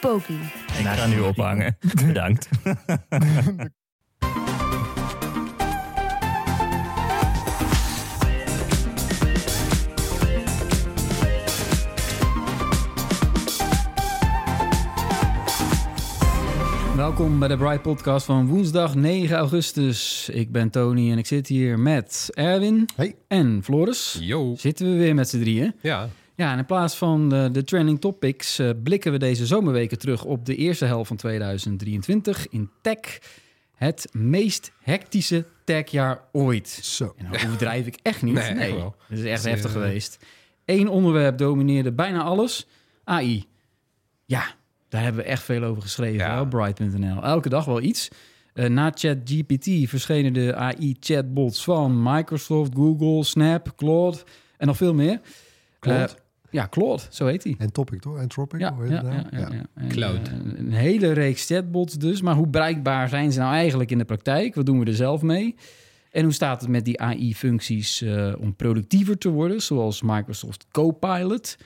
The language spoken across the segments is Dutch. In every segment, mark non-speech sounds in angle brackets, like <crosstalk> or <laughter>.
Poki. Ik ga nu ophangen. <laughs> Bedankt. Welkom bij de Bright Podcast van woensdag 9 augustus. Ik ben Tony en ik zit hier met Erwin Hey. en Floris. Yo. Zitten we weer met z'n drieën. Ja. Ja, en in plaats van de, de trending topics eh, blikken we deze zomerweken terug op de eerste helft van 2023 in tech. Het meest hectische techjaar ooit. Zo. En overdrijf ik echt niet. Nee, Nee, echt wel. Het is echt heftig eh, geweest. Eén onderwerp domineerde bijna alles. AI. Ja, daar hebben we echt veel over geschreven Ja. op Bright.nl. Elke dag wel iets. Eh, na ChatGPT verschenen de AI-chatbots van Microsoft, Google, Snap, Claude en nog veel meer. Claude? Ja, Claude, zo heet hij. En Topic, toch? En Tropic? Ja, hoe heet ja, het nou? ja, ja, ja. En, Cloud. eh, een hele reeks chatbots dus. Maar hoe bereikbaar zijn ze nou eigenlijk in de praktijk? Wat doen we er zelf mee? En hoe staat het met die AI-functies eh, om productiever te worden, zoals Microsoft Copilot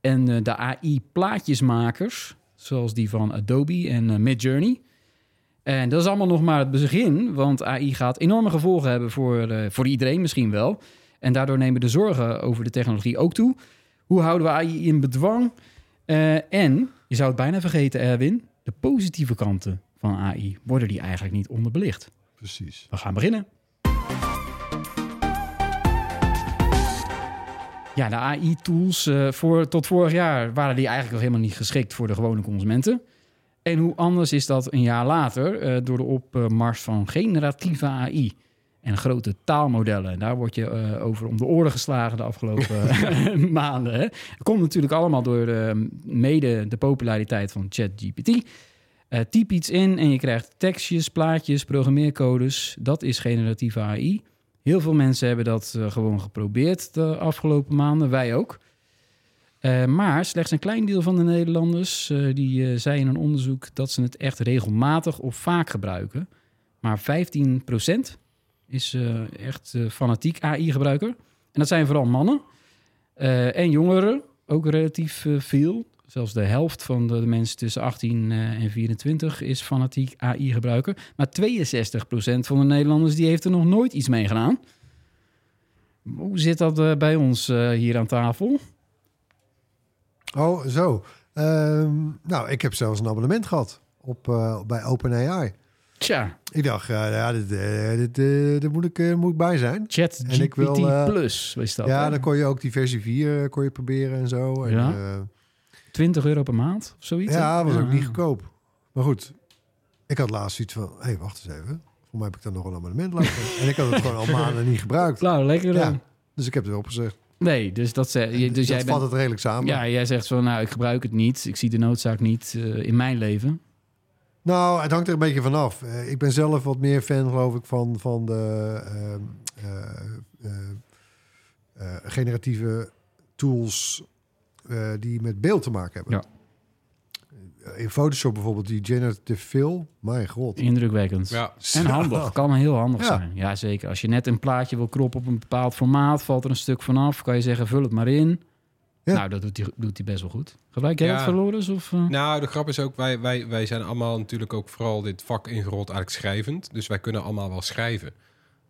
en eh, de AI-plaatjesmakers, zoals die van Adobe en Midjourney? En dat is allemaal nog maar het begin, want AI gaat enorme gevolgen hebben voor, eh, voor iedereen misschien wel. En daardoor nemen de zorgen over de technologie ook toe. Hoe houden we AI in bedwang? Eh, en, je zou het bijna vergeten, Erwin, de positieve kanten van AI worden die eigenlijk niet onderbelicht. Precies. We gaan beginnen. Ja, de AI-tools eh, voor, tot vorig jaar waren die eigenlijk nog helemaal niet geschikt voor de gewone consumenten. En hoe anders is dat een jaar later eh, door de opmars van generatieve AI en grote taalmodellen. Daar word je eh, over om de oren geslagen de afgelopen <laughs> <laughs> maanden. Hè. Komt natuurlijk allemaal door eh, mede de populariteit van ChatGPT. Eh typ iets in en je krijgt tekstjes, plaatjes, programmeercodes. Dat is generatieve AI. Heel veel mensen hebben dat eh, gewoon geprobeerd de afgelopen maanden. Wij ook. Eh, maar slechts een klein deel van de Nederlanders eh, die eh, zei in een onderzoek dat ze het echt regelmatig of vaak gebruiken. Maar 15% is eh, echt eh, fanatiek AI-gebruiker. En dat zijn vooral mannen eh, en jongeren, ook relatief veel. Zelfs de helft van de, mensen tussen 18 eh, en 24 is fanatiek AI-gebruiker. Maar 62% van de Nederlanders die heeft er nog nooit iets mee gedaan. Hoe zit dat bij ons hier aan tafel? Oh, zo. Ehm, nou, ik heb zelfs een abonnement gehad op, bij OpenAI. Tja, Ik dacht, ja, ja dit, eh, dit, eh, dit moet, ik, eh, moet ik bij zijn. ChatGPT ik wil, eh, Plus is dat. ja, hè? dan kon je ook die versie 4 eh, kon je proberen en zo. En, Ja? eh, 20 euro per maand of zoiets. ja, was ook niet goedkoop. Maar goed, ik had laatst iets van, hé, hey, wacht eens even. Voor mij heb ik dan nog een abonnement lopen. en ik had het gewoon al <laughs> maanden niet gebruikt. Nou, lekker dan. Ja, dus ik heb het opgezegd. Nee, dus dat ze, je- dus dat jij vat bent, het redelijk samen. ja, jij zegt van, nou, ik gebruik het niet. Ik zie de noodzaak niet in mijn leven. Nou, het hangt er een beetje vanaf. Eh ik ben zelf wat meer fan, geloof ik, van, van de ehm, eh, eh, generatieve tools eh, die met beeld te maken hebben. Ja. In Photoshop bijvoorbeeld, die generative fill. Mijn god. Indrukwekkend. Ja. En handig. Kan heel handig Ja. zijn. Ja, zeker. Als je net een plaatje wil kroppen op een bepaald formaat, valt er een stuk vanaf. Kan je zeggen, vul het maar in. Ja. Nou, dat doet hij doet hij best wel goed. Gebruik jij Ja. verloren? Of, eh? Nou, de grap is ook, wij, wij, wij zijn allemaal natuurlijk ook vooral dit vak ingerold eigenlijk schrijvend. Dus wij kunnen allemaal wel schrijven.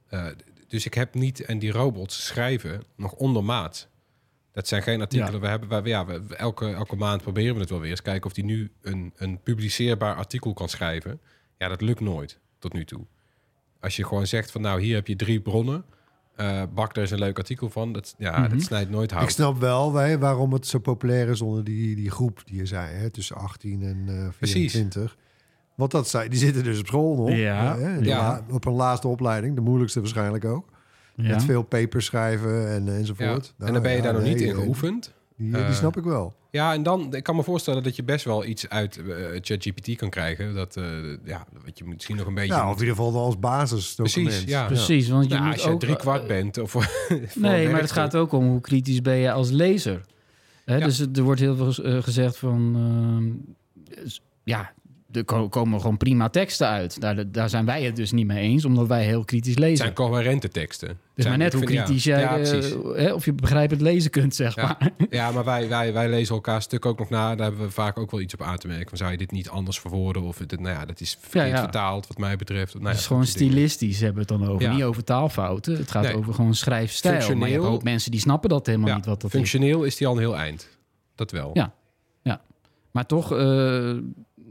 Eh, dus ik heb niet, en die robots schrijven nog ondermaat. Dat zijn geen artikelen. Ja. We hebben, wij, ja, we, elke, elke maand proberen we het wel weer eens. Kijken of die nu een, een publiceerbaar artikel kan schrijven. Ja, dat lukt nooit tot nu toe. Als je gewoon zegt van nou, hier heb je drie bronnen. Eh bak er eens een leuk artikel van. Dat, ja, Mhm. dat snijdt nooit hout. Ik snap wel hè, waarom het zo populair is onder die, die groep die je zei, hè, tussen 18 en eh Precies. 24. Want dat zei, die zitten dus op school nog. Ja. hè, de Ja. la- op een laatste opleiding, de moeilijkste waarschijnlijk ook. ja. Met veel papers schrijven en, Ja. enzovoort. en dan ben je ja, daar nog nee, niet in eh, geoefend. Die, die Eh, snap ik wel. Ja, en dan, ik kan me voorstellen dat je best wel iets uit eh, ChatGPT kan krijgen. Dat, eh, ja, wat je misschien nog een beetje... Nou, of in ieder geval als basis. Precies, ja. Precies, want je Nou, moet als je ook... drie kwart eh, bent. Of <laughs> voor Nee, maar het gaat ook om hoe kritisch ben je als lezer. Hè, Ja. Dus er wordt heel veel gezegd van... ehm, ja, er ko- komen gewoon prima teksten uit. Daar, daar zijn wij het dus niet mee eens, omdat wij heel kritisch Het lezen. zijn coherente teksten. dus Zijn- maar net hoe vind- ja. kritisch jij... Ja, eh, hè, of je begrijpend lezen kunt, zeg Ja. maar. <laughs> Ja, maar wij, wij, wij lezen elkaar stuk ook nog na. Daar hebben we vaak ook wel iets op aan te merken. Van, zou je dit niet anders verwoorden? Of het, nou ja, dat is verkeerd Ja, ja. vertaald wat mij betreft. Nou ja, Het is gewoon stilistisch hebben we het dan over. Ja. Niet over taalfouten. Het gaat Nee. over gewoon schrijfstijl. Maar je hebt Functioneel- ook mensen die snappen dat helemaal Ja, niet wat dat is. Functioneel is die al een heel eind. Dat wel. Ja. Maar toch eh,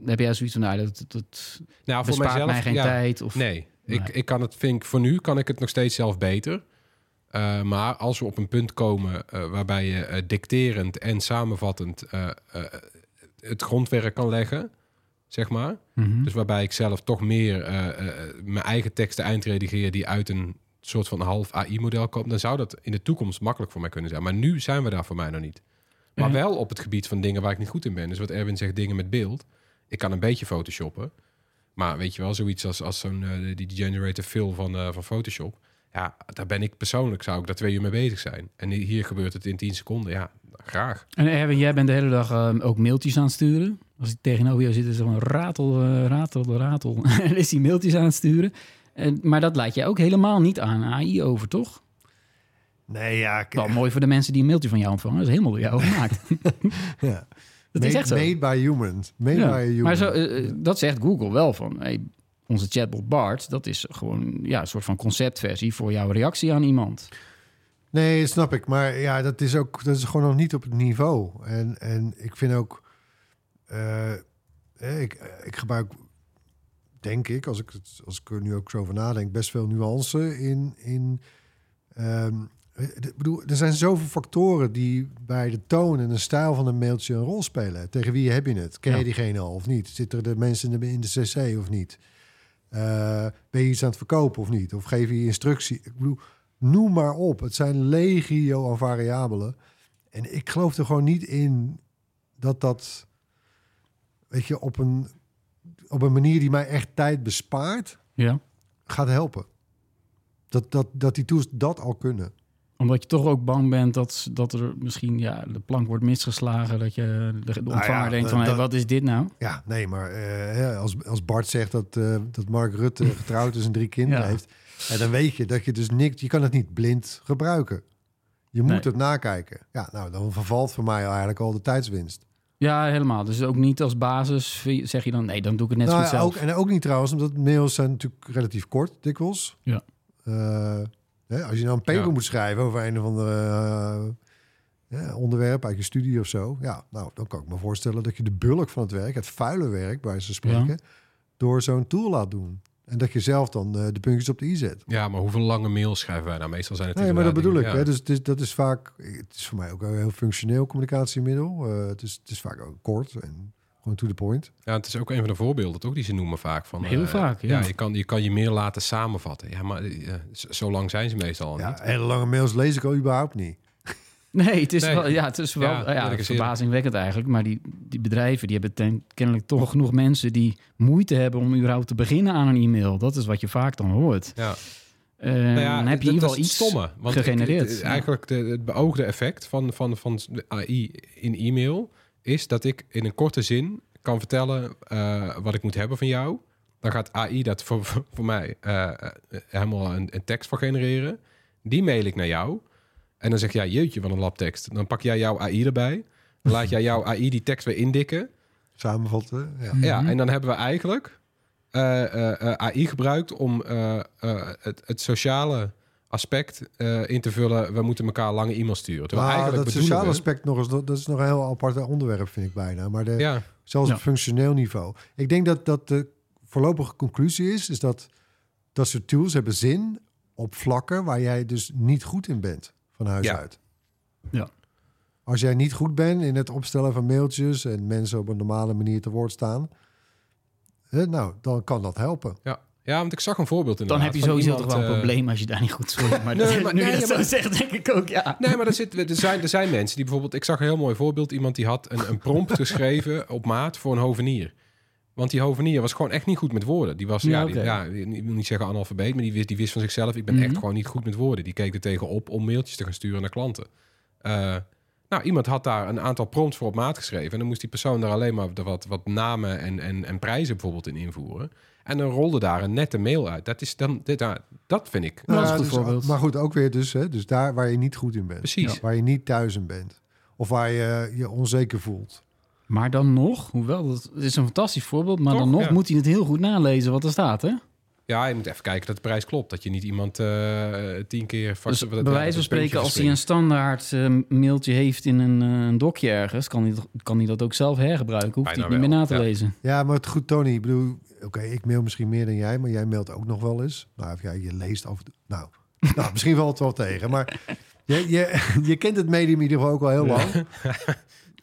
heb jij zoiets van... Nou, dat, dat nou, voor mijzelf, mij geen ja, tijd. Of, Nee, Ik, Nee. ik kan het, vind ik, voor nu kan ik het nog steeds zelf beter. Eh, maar als we op een punt komen eh, waarbij je eh, dicterend en samenvattend het grondwerk kan leggen, zeg maar. Mhm. Dus waarbij ik zelf toch meer mijn eigen teksten eindredigeer die uit een soort van half AI-model komen, dan zou dat in de toekomst makkelijk voor mij kunnen zijn. Maar nu zijn we daar voor mij nog niet. Maar Mhm. wel op het gebied van dingen waar ik niet goed in ben. Dus wat Erwin zegt, dingen met beeld. Ik kan een beetje photoshoppen. Maar weet je wel, zoiets als, als zo'n eh, die generator fill van, eh, van Photoshop. Ja, daar ben ik persoonlijk, zou ik daar twee uur mee bezig zijn. En hier gebeurt het in 10 seconden. Ja, graag. En Erwin, jij bent de hele dag eh, ook mailtjes aan het sturen. Als ik tegenover jou zit, is er gewoon ratel, ratel, ratel. <laughs> en is hij mailtjes aan het sturen. En, maar dat laat jij ook helemaal niet aan AI over, toch? Nee, ja. ik- Wel mooi voor de mensen die een mailtje van jou ontvangen. Dat is helemaal door jou gemaakt. <laughs> ja. Dat is made, echt zo. Made by humans. Made Ja, by a human. Maar zo, eh, eh, dat zegt Google wel van... Hey, onze chatbot Bart, dat is gewoon ja, een soort van conceptversie... voor jouw reactie aan iemand. Nee, snap ik. Maar ja, dat is ook dat is gewoon nog niet op het niveau. En, en ik vind ook. eh, ik, ik gebruik, denk ik, als ik, het, als ik er nu ook zo over nadenk, best veel nuance in. in ehm, eh, ik bedoel, er zijn zoveel factoren die bij de toon en de stijl van een mailtje een rol spelen. Tegen wie heb je het? Ken je Ja. diegene al of niet? Zitten er de mensen in de, in de cc of niet? Eh, ben je iets aan het verkopen of niet? Of geef je instructie? Ik bedoel, noem maar op. Het zijn legio aan variabelen. En ik geloof er gewoon niet in dat dat, weet je, op een, op een manier die mij echt tijd bespaart, Ja. gaat helpen. Dat, dat, dat die tools dat al kunnen. Omdat je toch ook bang bent dat, dat er misschien ja, de plank wordt misgeslagen. Dat je de, de ontvanger Nou ja, denkt dat- van, hey, wat is dit nou? Ja, nee, maar eh, als, als Bart zegt dat, eh, dat Mark Rutte <laughs> getrouwd is en drie kinderen Ja. heeft, ja, dan weet je dat je dus niks, je kan het niet blind gebruiken. Je moet Nee. het nakijken. Ja, nou, dan vervalt voor mij eigenlijk al de tijdswinst. Ja, helemaal. Dus ook niet als basis zeg je dan, nee, dan doe ik het net zo nou, ja, zelf. ook, en ook niet trouwens, omdat mails zijn natuurlijk relatief kort, dikwijls. Ja. Eh, hè, als je nou een paper Ja. moet schrijven over een of ander eh, ja, onderwerp uit je studie of zo, ja, nou, dan kan ik me voorstellen dat je de bulk van het werk, het vuile werk, bij ze spreken, door zo'n tool laat doen. En dat je zelf dan eh, de puntjes op de i zet. Ja, maar hoeveel lange mails schrijven wij nou? Meestal zijn het Nee, maar dat bedoel ik. Hè? Dus het is, dat is vaak, het is voor mij ook een heel functioneel communicatiemiddel. Eh, het, is, het is vaak ook kort en gewoon to the point. Ja, het is ook een van de voorbeelden toch die ze noemen vaak. Van, Heel eh, vaak, ja. je, kan, je kan je meer laten samenvatten. Ja, maar eh, z- zo lang zijn ze meestal al Ja, niet. hele lange mails lees ik al überhaupt niet. <laughs> Nee, het is Nee. wel, ja, het is wel Ja, ja, verbazingwekkend eigenlijk. Maar die, die bedrijven die hebben ten- kennelijk toch genoeg mensen die moeite hebben om überhaupt te beginnen aan een e-mail. Dat is wat je vaak dan hoort. Ja. Eh, Nou ja, dan heb je in ieder geval iets stomme, want ik- gegenereerd. het- Ja. eigenlijk de, het beoogde effect van, van, van AI in e-mail is dat ik in een korte zin kan vertellen eh, wat ik moet hebben van jou. Dan gaat AI dat voor, voor, voor mij eh, eh, helemaal een, een tekst voor genereren. Die mail ik naar jou. En dan zeg jij, jeetje, wat een labtekst. Dan pak jij jouw AI erbij. Dan laat jij jouw AI die tekst weer indikken. Samenvatten. Ja. Ja, Mhm. en dan hebben we eigenlijk eh, eh, eh, AI gebruikt om eh, eh, het, het sociale aspect eh, in te vullen. We moeten elkaar lange e-mails sturen. Terwijl Maar eigenlijk dat sociale we- aspect nog eens, dat dat is nog een heel apart onderwerp, vind ik bijna. Maar de, Ja, zelfs Ja. op functioneel niveau. Ik denk dat, dat de voorlopige conclusie is, is dat dat soort tools hebben zin op vlakken waar jij dus niet goed in bent van huis Ja. uit. Ja. Als jij niet goed bent in het opstellen van mailtjes en mensen op een normale manier te woord staan, hè, nou, dan kan dat helpen. Ja. Ja, want ik zag een voorbeeld in Dan heb je sowieso toch wel een probleem als je daar niet goed sorry. Maar, <laughs> Nee, dat, maar- nu je nee, dat maar- zo zegt, denk ik ook, ja. Nee, maar er, zit, er, zijn, er zijn mensen die bijvoorbeeld... Ik zag een heel mooi voorbeeld. Iemand die had een, een prompt <laughs> geschreven op maat voor een hovenier. Want die hovenier was gewoon echt niet goed met woorden. Die was, Ja, ja, die- oké. ja, ik wil niet zeggen analfabeet, maar die wist, die wist van zichzelf... ik ben Mhm. echt gewoon niet goed met woorden. Die keek er tegenop om mailtjes te gaan sturen naar klanten. Eh, nou, iemand had daar een aantal prompts voor op maat geschreven... en dan moest die persoon daar alleen maar wat, wat namen en, en, en prijzen bijvoorbeeld in invoeren. En dan rolde daar een nette mail uit. Dat, is dan, dit, nou, dat vind ik... Dat is dus- voorbeeld. Maar goed, ook weer dus, hè, dus daar waar je niet goed in bent. Precies. Waar je niet thuis in bent. Of waar je je onzeker voelt. Maar dan nog, hoewel, dat is een fantastisch voorbeeld... maar Toch? dan nog Ja. moet hij het heel goed nalezen wat er staat, hè? Ja, je moet even kijken dat de prijs klopt. Dat je niet iemand eh, tien keer... vast- Dus bij ja, wijze van spreken, als hij een standaard eh, mailtje heeft in een, eh, een dokje ergens... Kan hij, kan hij dat ook zelf hergebruiken. Hoeft hij Bijna het niet meer na te ja. lezen. Ja, maar het goed, Tony. Ik bedoel, oké, ik mail misschien meer dan jij, maar jij mailt ook nog wel eens. Nou, of ja, je leest af. Nou, <laughs> nou misschien valt het wel tegen. Maar je, je, <laughs> je kent het medium in ieder geval ook wel heel lang. <laughs>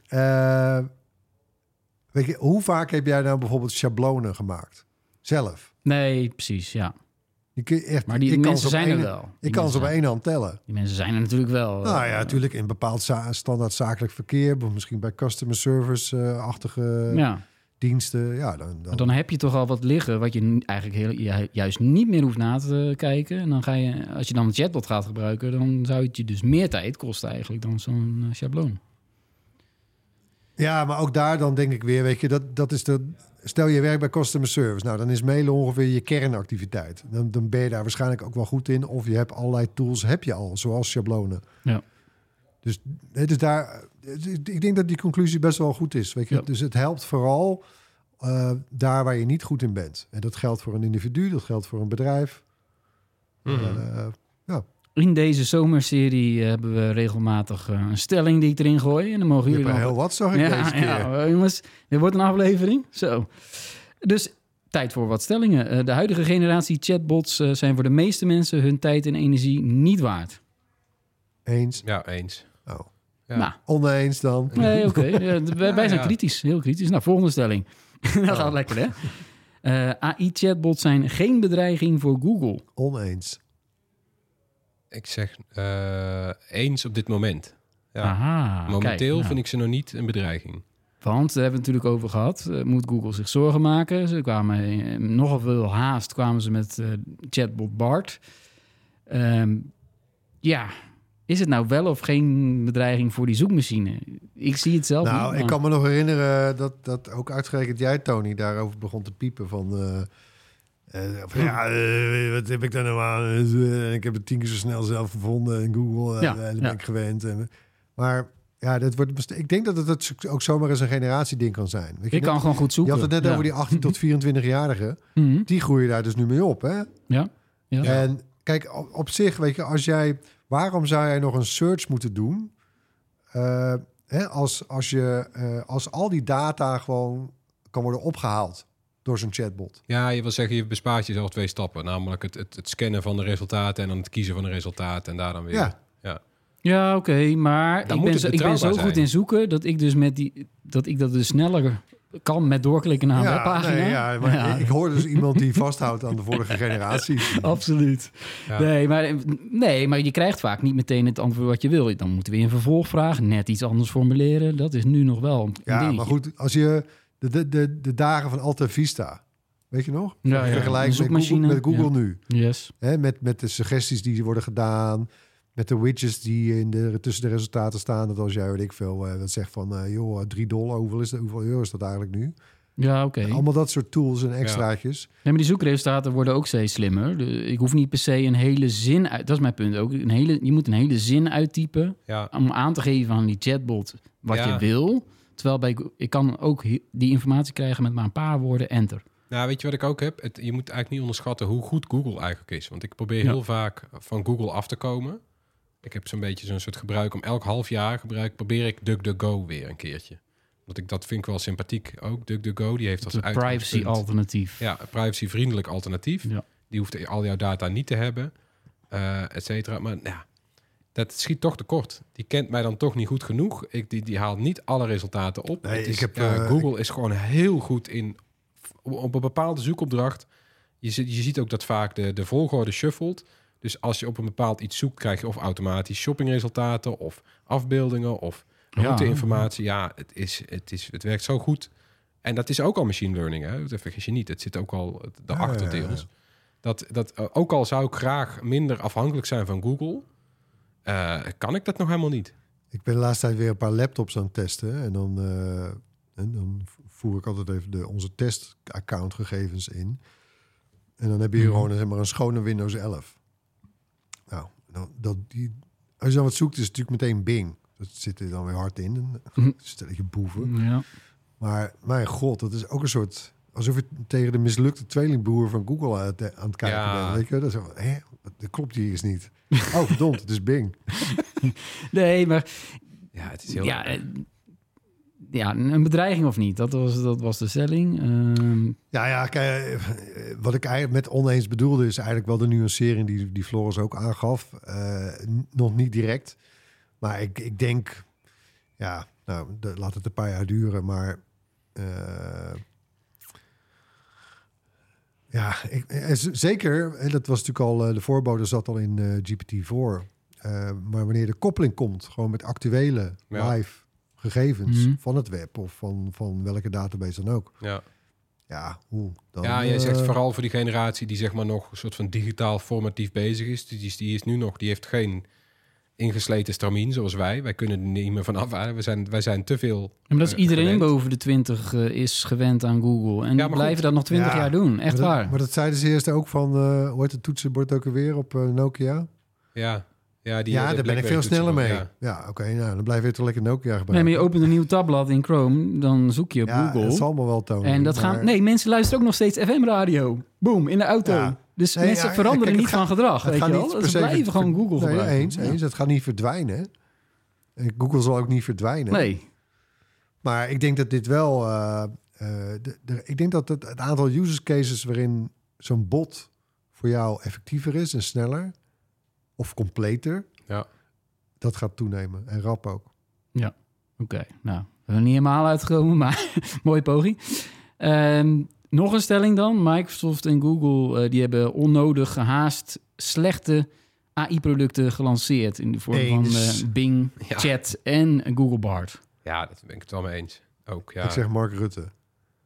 Eh, weet je, hoe vaak heb jij nou bijvoorbeeld schablonen gemaakt? Zelf. Nee, precies, ja. Je echt, Maar die mensen zijn er wel. Die Ik kan ze op één hand tellen. Die mensen zijn er natuurlijk wel. Nou ja, Eh, natuurlijk in bepaald za- standaard zakelijk verkeer, misschien bij customer service-achtige Ja, diensten. Ja, dan, dan, heb je toch al wat liggen wat je eigenlijk heel, ju- juist niet meer hoeft na te kijken. En dan ga je, als je dan een chatbot gaat gebruiken, dan zou het je dus meer tijd kosten eigenlijk dan zo'n eh, schabloon. Ja, maar ook daar dan denk ik weer, weet je, dat, dat is de. Stel je werkt bij customer service, nou dan is mailen ongeveer je kernactiviteit. Dan, dan ben je daar waarschijnlijk ook wel goed in, of je hebt allerlei tools, heb je al, zoals schablonen. Ja. Dus, hè, dus daar, ik denk dat die conclusie best wel goed is. Weet je? Ja. Dus het helpt vooral eh, daar waar je niet goed in bent. En dat geldt voor een individu, dat geldt voor een bedrijf. Mhm. Eh, In deze zomerserie eh, hebben we regelmatig eh, een stelling die ik erin gooi. En dan mogen je jullie hebt er heel wat, zag ik ja, deze keer. ja, eh, jongens, dit wordt een aflevering. Zo. Dus tijd voor wat stellingen. Eh, de huidige generatie chatbots eh, zijn voor de meeste mensen hun tijd en energie niet waard. Eens. Ja, eens. Oh. Ja. Nou, Oneens dan. nee, oké. <laughs> Ja, d- wij, zijn ja. kritisch, heel kritisch. Nou, volgende stelling. <laughs> Dat gaat lekker, hè? Eh, AI-chatbots zijn geen bedreiging voor Google. Oneens. Ik zeg eh, eens op dit moment. Ja. Aha, Momenteel kijk, nou. vind ik ze nog niet een bedreiging. Want, daar hebben we het natuurlijk over gehad, eh, moet Google zich zorgen maken. Ze kwamen nogal veel haast kwamen ze met eh, chatbot Bart. Ehm, ja, is het nou wel of geen bedreiging voor die zoekmachine? Ik zie het zelf Nou, niet. ik maar- kan me nog herinneren dat, dat ook uitgerekend jij, Tony, daarover begon te piepen van... eh, eh, van, ja, eh, wat heb ik daar nou aan? Ik heb het tien keer zo snel zelf gevonden in Google. Ja, en dat ja. ben ik gewend. En, maar ja, dat wordt, best- ik denk dat het ook zomaar eens een generatieding kan zijn. Weet je, Ik kan gewoon goed je zoeken. had het net Ja. over die 18 tot 24-jarigen. <laughs> Mhm. Die groeien daar dus nu mee op, hè? Ja, ja. En kijk, op, op zich, weet je, als jij, waarom zou jij nog een search moeten doen? eh, hè, als, als, je, eh, als al die data gewoon kan worden opgehaald door zo'n chatbot. Ja, je wil zeggen, je bespaart jezelf twee stappen. Namelijk het, het, het scannen van de resultaten en dan het kiezen van de resultaten. En daar dan weer. Ja. ja. Ja, oké, maar Dan ik ben, zo, ik ben zo goed in zoeken dat ik dus met die dat ik dat dus sneller kan met doorklikken naar een webpagina. nee, ja, maar Ja. ik hoor dus iemand die vasthoudt aan de vorige <laughs> generatie. Absoluut. Ja. Nee, maar, nee, maar je krijgt vaak niet meteen het antwoord wat je wil. Dan moeten we een vervolgvraag net iets anders formuleren. Dat is nu nog wel een Ja, dingetje. maar goed, als je de, de, de, de dagen van Alta Vista, weet je nog? Ja, ja. Vergelijk met Google, met Google nu. Yes. Hè, met, met de suggesties die worden gedaan. Met de widgets die in de, tussen de resultaten staan. Dat als jij, weet ik veel, eh, wat zegt van... eh, joh, 3 dollar, hoeveel, is dat, hoeveel euro is dat eigenlijk nu? Ja, oké. Allemaal dat soort tools en extraatjes. Nee, maar die zoekresultaten worden ook steeds slimmer. De- ik hoef niet per se een hele zin uit... Dat is mijn punt ook. Een hele, je moet een hele zin uittypen... ja. om aan te geven aan die chatbot wat Ja. je wil. Terwijl bij, ik kan ook die informatie krijgen met maar een paar woorden, enter. Nou, weet je wat ik ook heb? Het, je moet eigenlijk niet onderschatten hoe goed Google eigenlijk is. Want ik probeer Ja. heel vaak van Google af te komen. Ik heb zo'n beetje zo'n soort gebruik om elk half jaar gebruik, probeer ik DuckDuckGo weer een keertje. Want ik dat vind ik wel sympathiek ook. DuckDuckGo die heeft als Het privacy alternatief. Ja, een privacy-vriendelijk alternatief. Ja. Die hoeft al jouw data niet te hebben, eh et cetera. Maar ja, dat schiet toch tekort. Die kent mij dan toch niet goed genoeg. Ik, die, die haalt niet alle resultaten op. Nee, Het is, ik heb, ja, eh, Google is gewoon heel goed in... Op een bepaalde zoekopdracht je, ziet- je ziet ook dat vaak de, de volgorde shuffelt. Dus als je op een bepaald iets zoekt, krijg je of automatisch shoppingresultaten of afbeeldingen of Ja. routeinformatie. Ja, het, is, het, is, het werkt zo goed. En dat is ook al machine learning, hè? Dat vergis je niet. Het zit ook al daarachter Ja, ja, ja. deels. Dat, dat, eh, ook al zou ik graag minder afhankelijk zijn van Google, eh, kan ik dat nog helemaal niet. Ik ben de laatste tijd weer een paar laptops aan het testen. En dan, eh, en dan voer ik altijd even de, onze test-accountgegevens in. En dan heb je Mhm. gewoon zeg maar, een schone Windows 11. Dan, dat, die, als je dan wat zoekt, is het natuurlijk meteen Bing. Dat zit er dan weer hard in. Mhm. Een <laughs> stelletje boeven. Ja. Maar mijn god, dat is ook een soort... Alsof je tegen de mislukte tweelingbroer van Google aan het, aan het kijken Ja. bent. Weet je? Dat, is, zo, hè? dat klopt hier eens niet. Oh, verdomd, het is Bing. <laughs> Nee, maar Ja, het is heel... ja, ja, een bedreiging of niet, dat was, dat was de stelling. Ehm, Ja, ja, kijk, wat ik eigenlijk met oneens bedoelde... is eigenlijk wel de nuancering die, die Floris ook aangaf. Eh, nog niet direct. Maar ik, ik denk... Ja, nou, de- laat het een paar jaar duren, maar... eh, ja, ik, eh, zeker. En dat was natuurlijk al... de voorbode zat al in eh, GPT-4. Eh, maar wanneer de koppeling komt... gewoon met actuele Ja. live gegevens... Mhm. van het web of van, van welke database dan ook... Ja. Ja, hoe? Dan, ja, jij zegt eh, vooral voor die generatie die zeg maar nog een soort van digitaal formatief bezig is. Die, is- die is nu nog, die heeft geen ingesleten stramien zoals wij. Wij kunnen er niet meer vanaf. We zijn, wij zijn te veel. maar dat is eh, iedereen gewend. boven de 20 eh, is gewend aan Google. En die maar blijven goed. dat nog 20 Ja, jaar doen. Echt maar waar. Dat, maar dat zeiden ze eerst ook van, eh hoe heet het toetsenbord ook alweer op Nokia? Ja, ja, die, ja, de daar ben ik veel sneller mee. Ja, oké, nou, dan blijf je toch lekker Nokia gebruiken. nee, maar je opent een nieuw tabblad in Chrome, dan zoek je op ja, Google. dat zal me wel tonen. En dat maar- gaan. Nee, mensen luisteren ook nog steeds FM-radio. Boom, in de auto. Ja. Dus Nee, mensen ja, veranderen kijk, niet gaat- van gedrag. Het Weet gaat je niet wel? per Ze se blijven gewoon Google nee, gebruiken. eens, Ja. eens. Het gaat niet verdwijnen. En Google zal ook niet verdwijnen. Nee. Maar ik denk dat dit wel... eh, eh, de, de- ik denk dat het, het aantal use cases waarin zo'n bot voor jou effectiever is en sneller... of completer, Ja. dat gaat toenemen. En rap ook. Oké, nou, we zijn er niet helemaal uitgekomen, <laughs> maar mooie poging. Ehm, nog een stelling dan. Microsoft en Google eh, die hebben onnodig gehaast slechte AI-producten gelanceerd in de vorm Eens. van eh, Bing, <laughs> Ja. Chat en Google Bard. Ja, dat ben ik het wel mee eens. Ook, ja. Ik zeg Mark Rutte.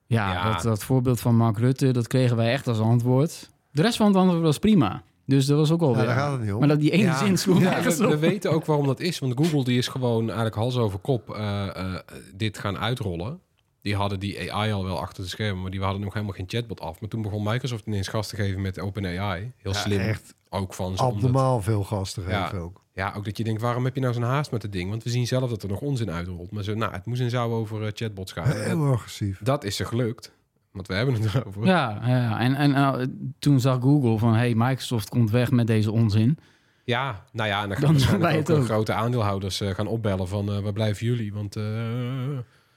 Ja, Ja. Dat, dat voorbeeld van Mark Rutte, dat kregen wij echt als antwoord. De rest van het antwoord was prima. Dus dat was ook Ja, alweer. daar gaat het niet om. maar dat die ene Ja. zin sloeg Ja, we, we weten ook waarom dat is. Want Google die is gewoon eigenlijk hals over kop eh, eh, dit gaan uitrollen. Die hadden die AI al wel achter de schermen, maar die hadden nog helemaal geen chatbot af. Maar toen begon Microsoft ineens gas te geven met OpenAI. Heel Ja, slim. echt Ook van ze. omdat- abnormaal veel gasten Ja. geven ook. Ja, ook dat je denkt, waarom heb je nou zo'n haast met het ding? Want we zien zelf dat er nog onzin uitrolt. Maar zo, nou, het moest en zou over eh, chatbots gaan. Heel agressief. dat is er gelukt. Want we hebben het erover. Ja, ja. en, en eh, toen zag Google van... hey, Microsoft komt weg met deze onzin. Ja, nou ja, en dan gaan Dan waarschijnlijk wij ook, het eh, ook. grote aandeelhouders eh, gaan opbellen van eh, waar blijven jullie? Want eh,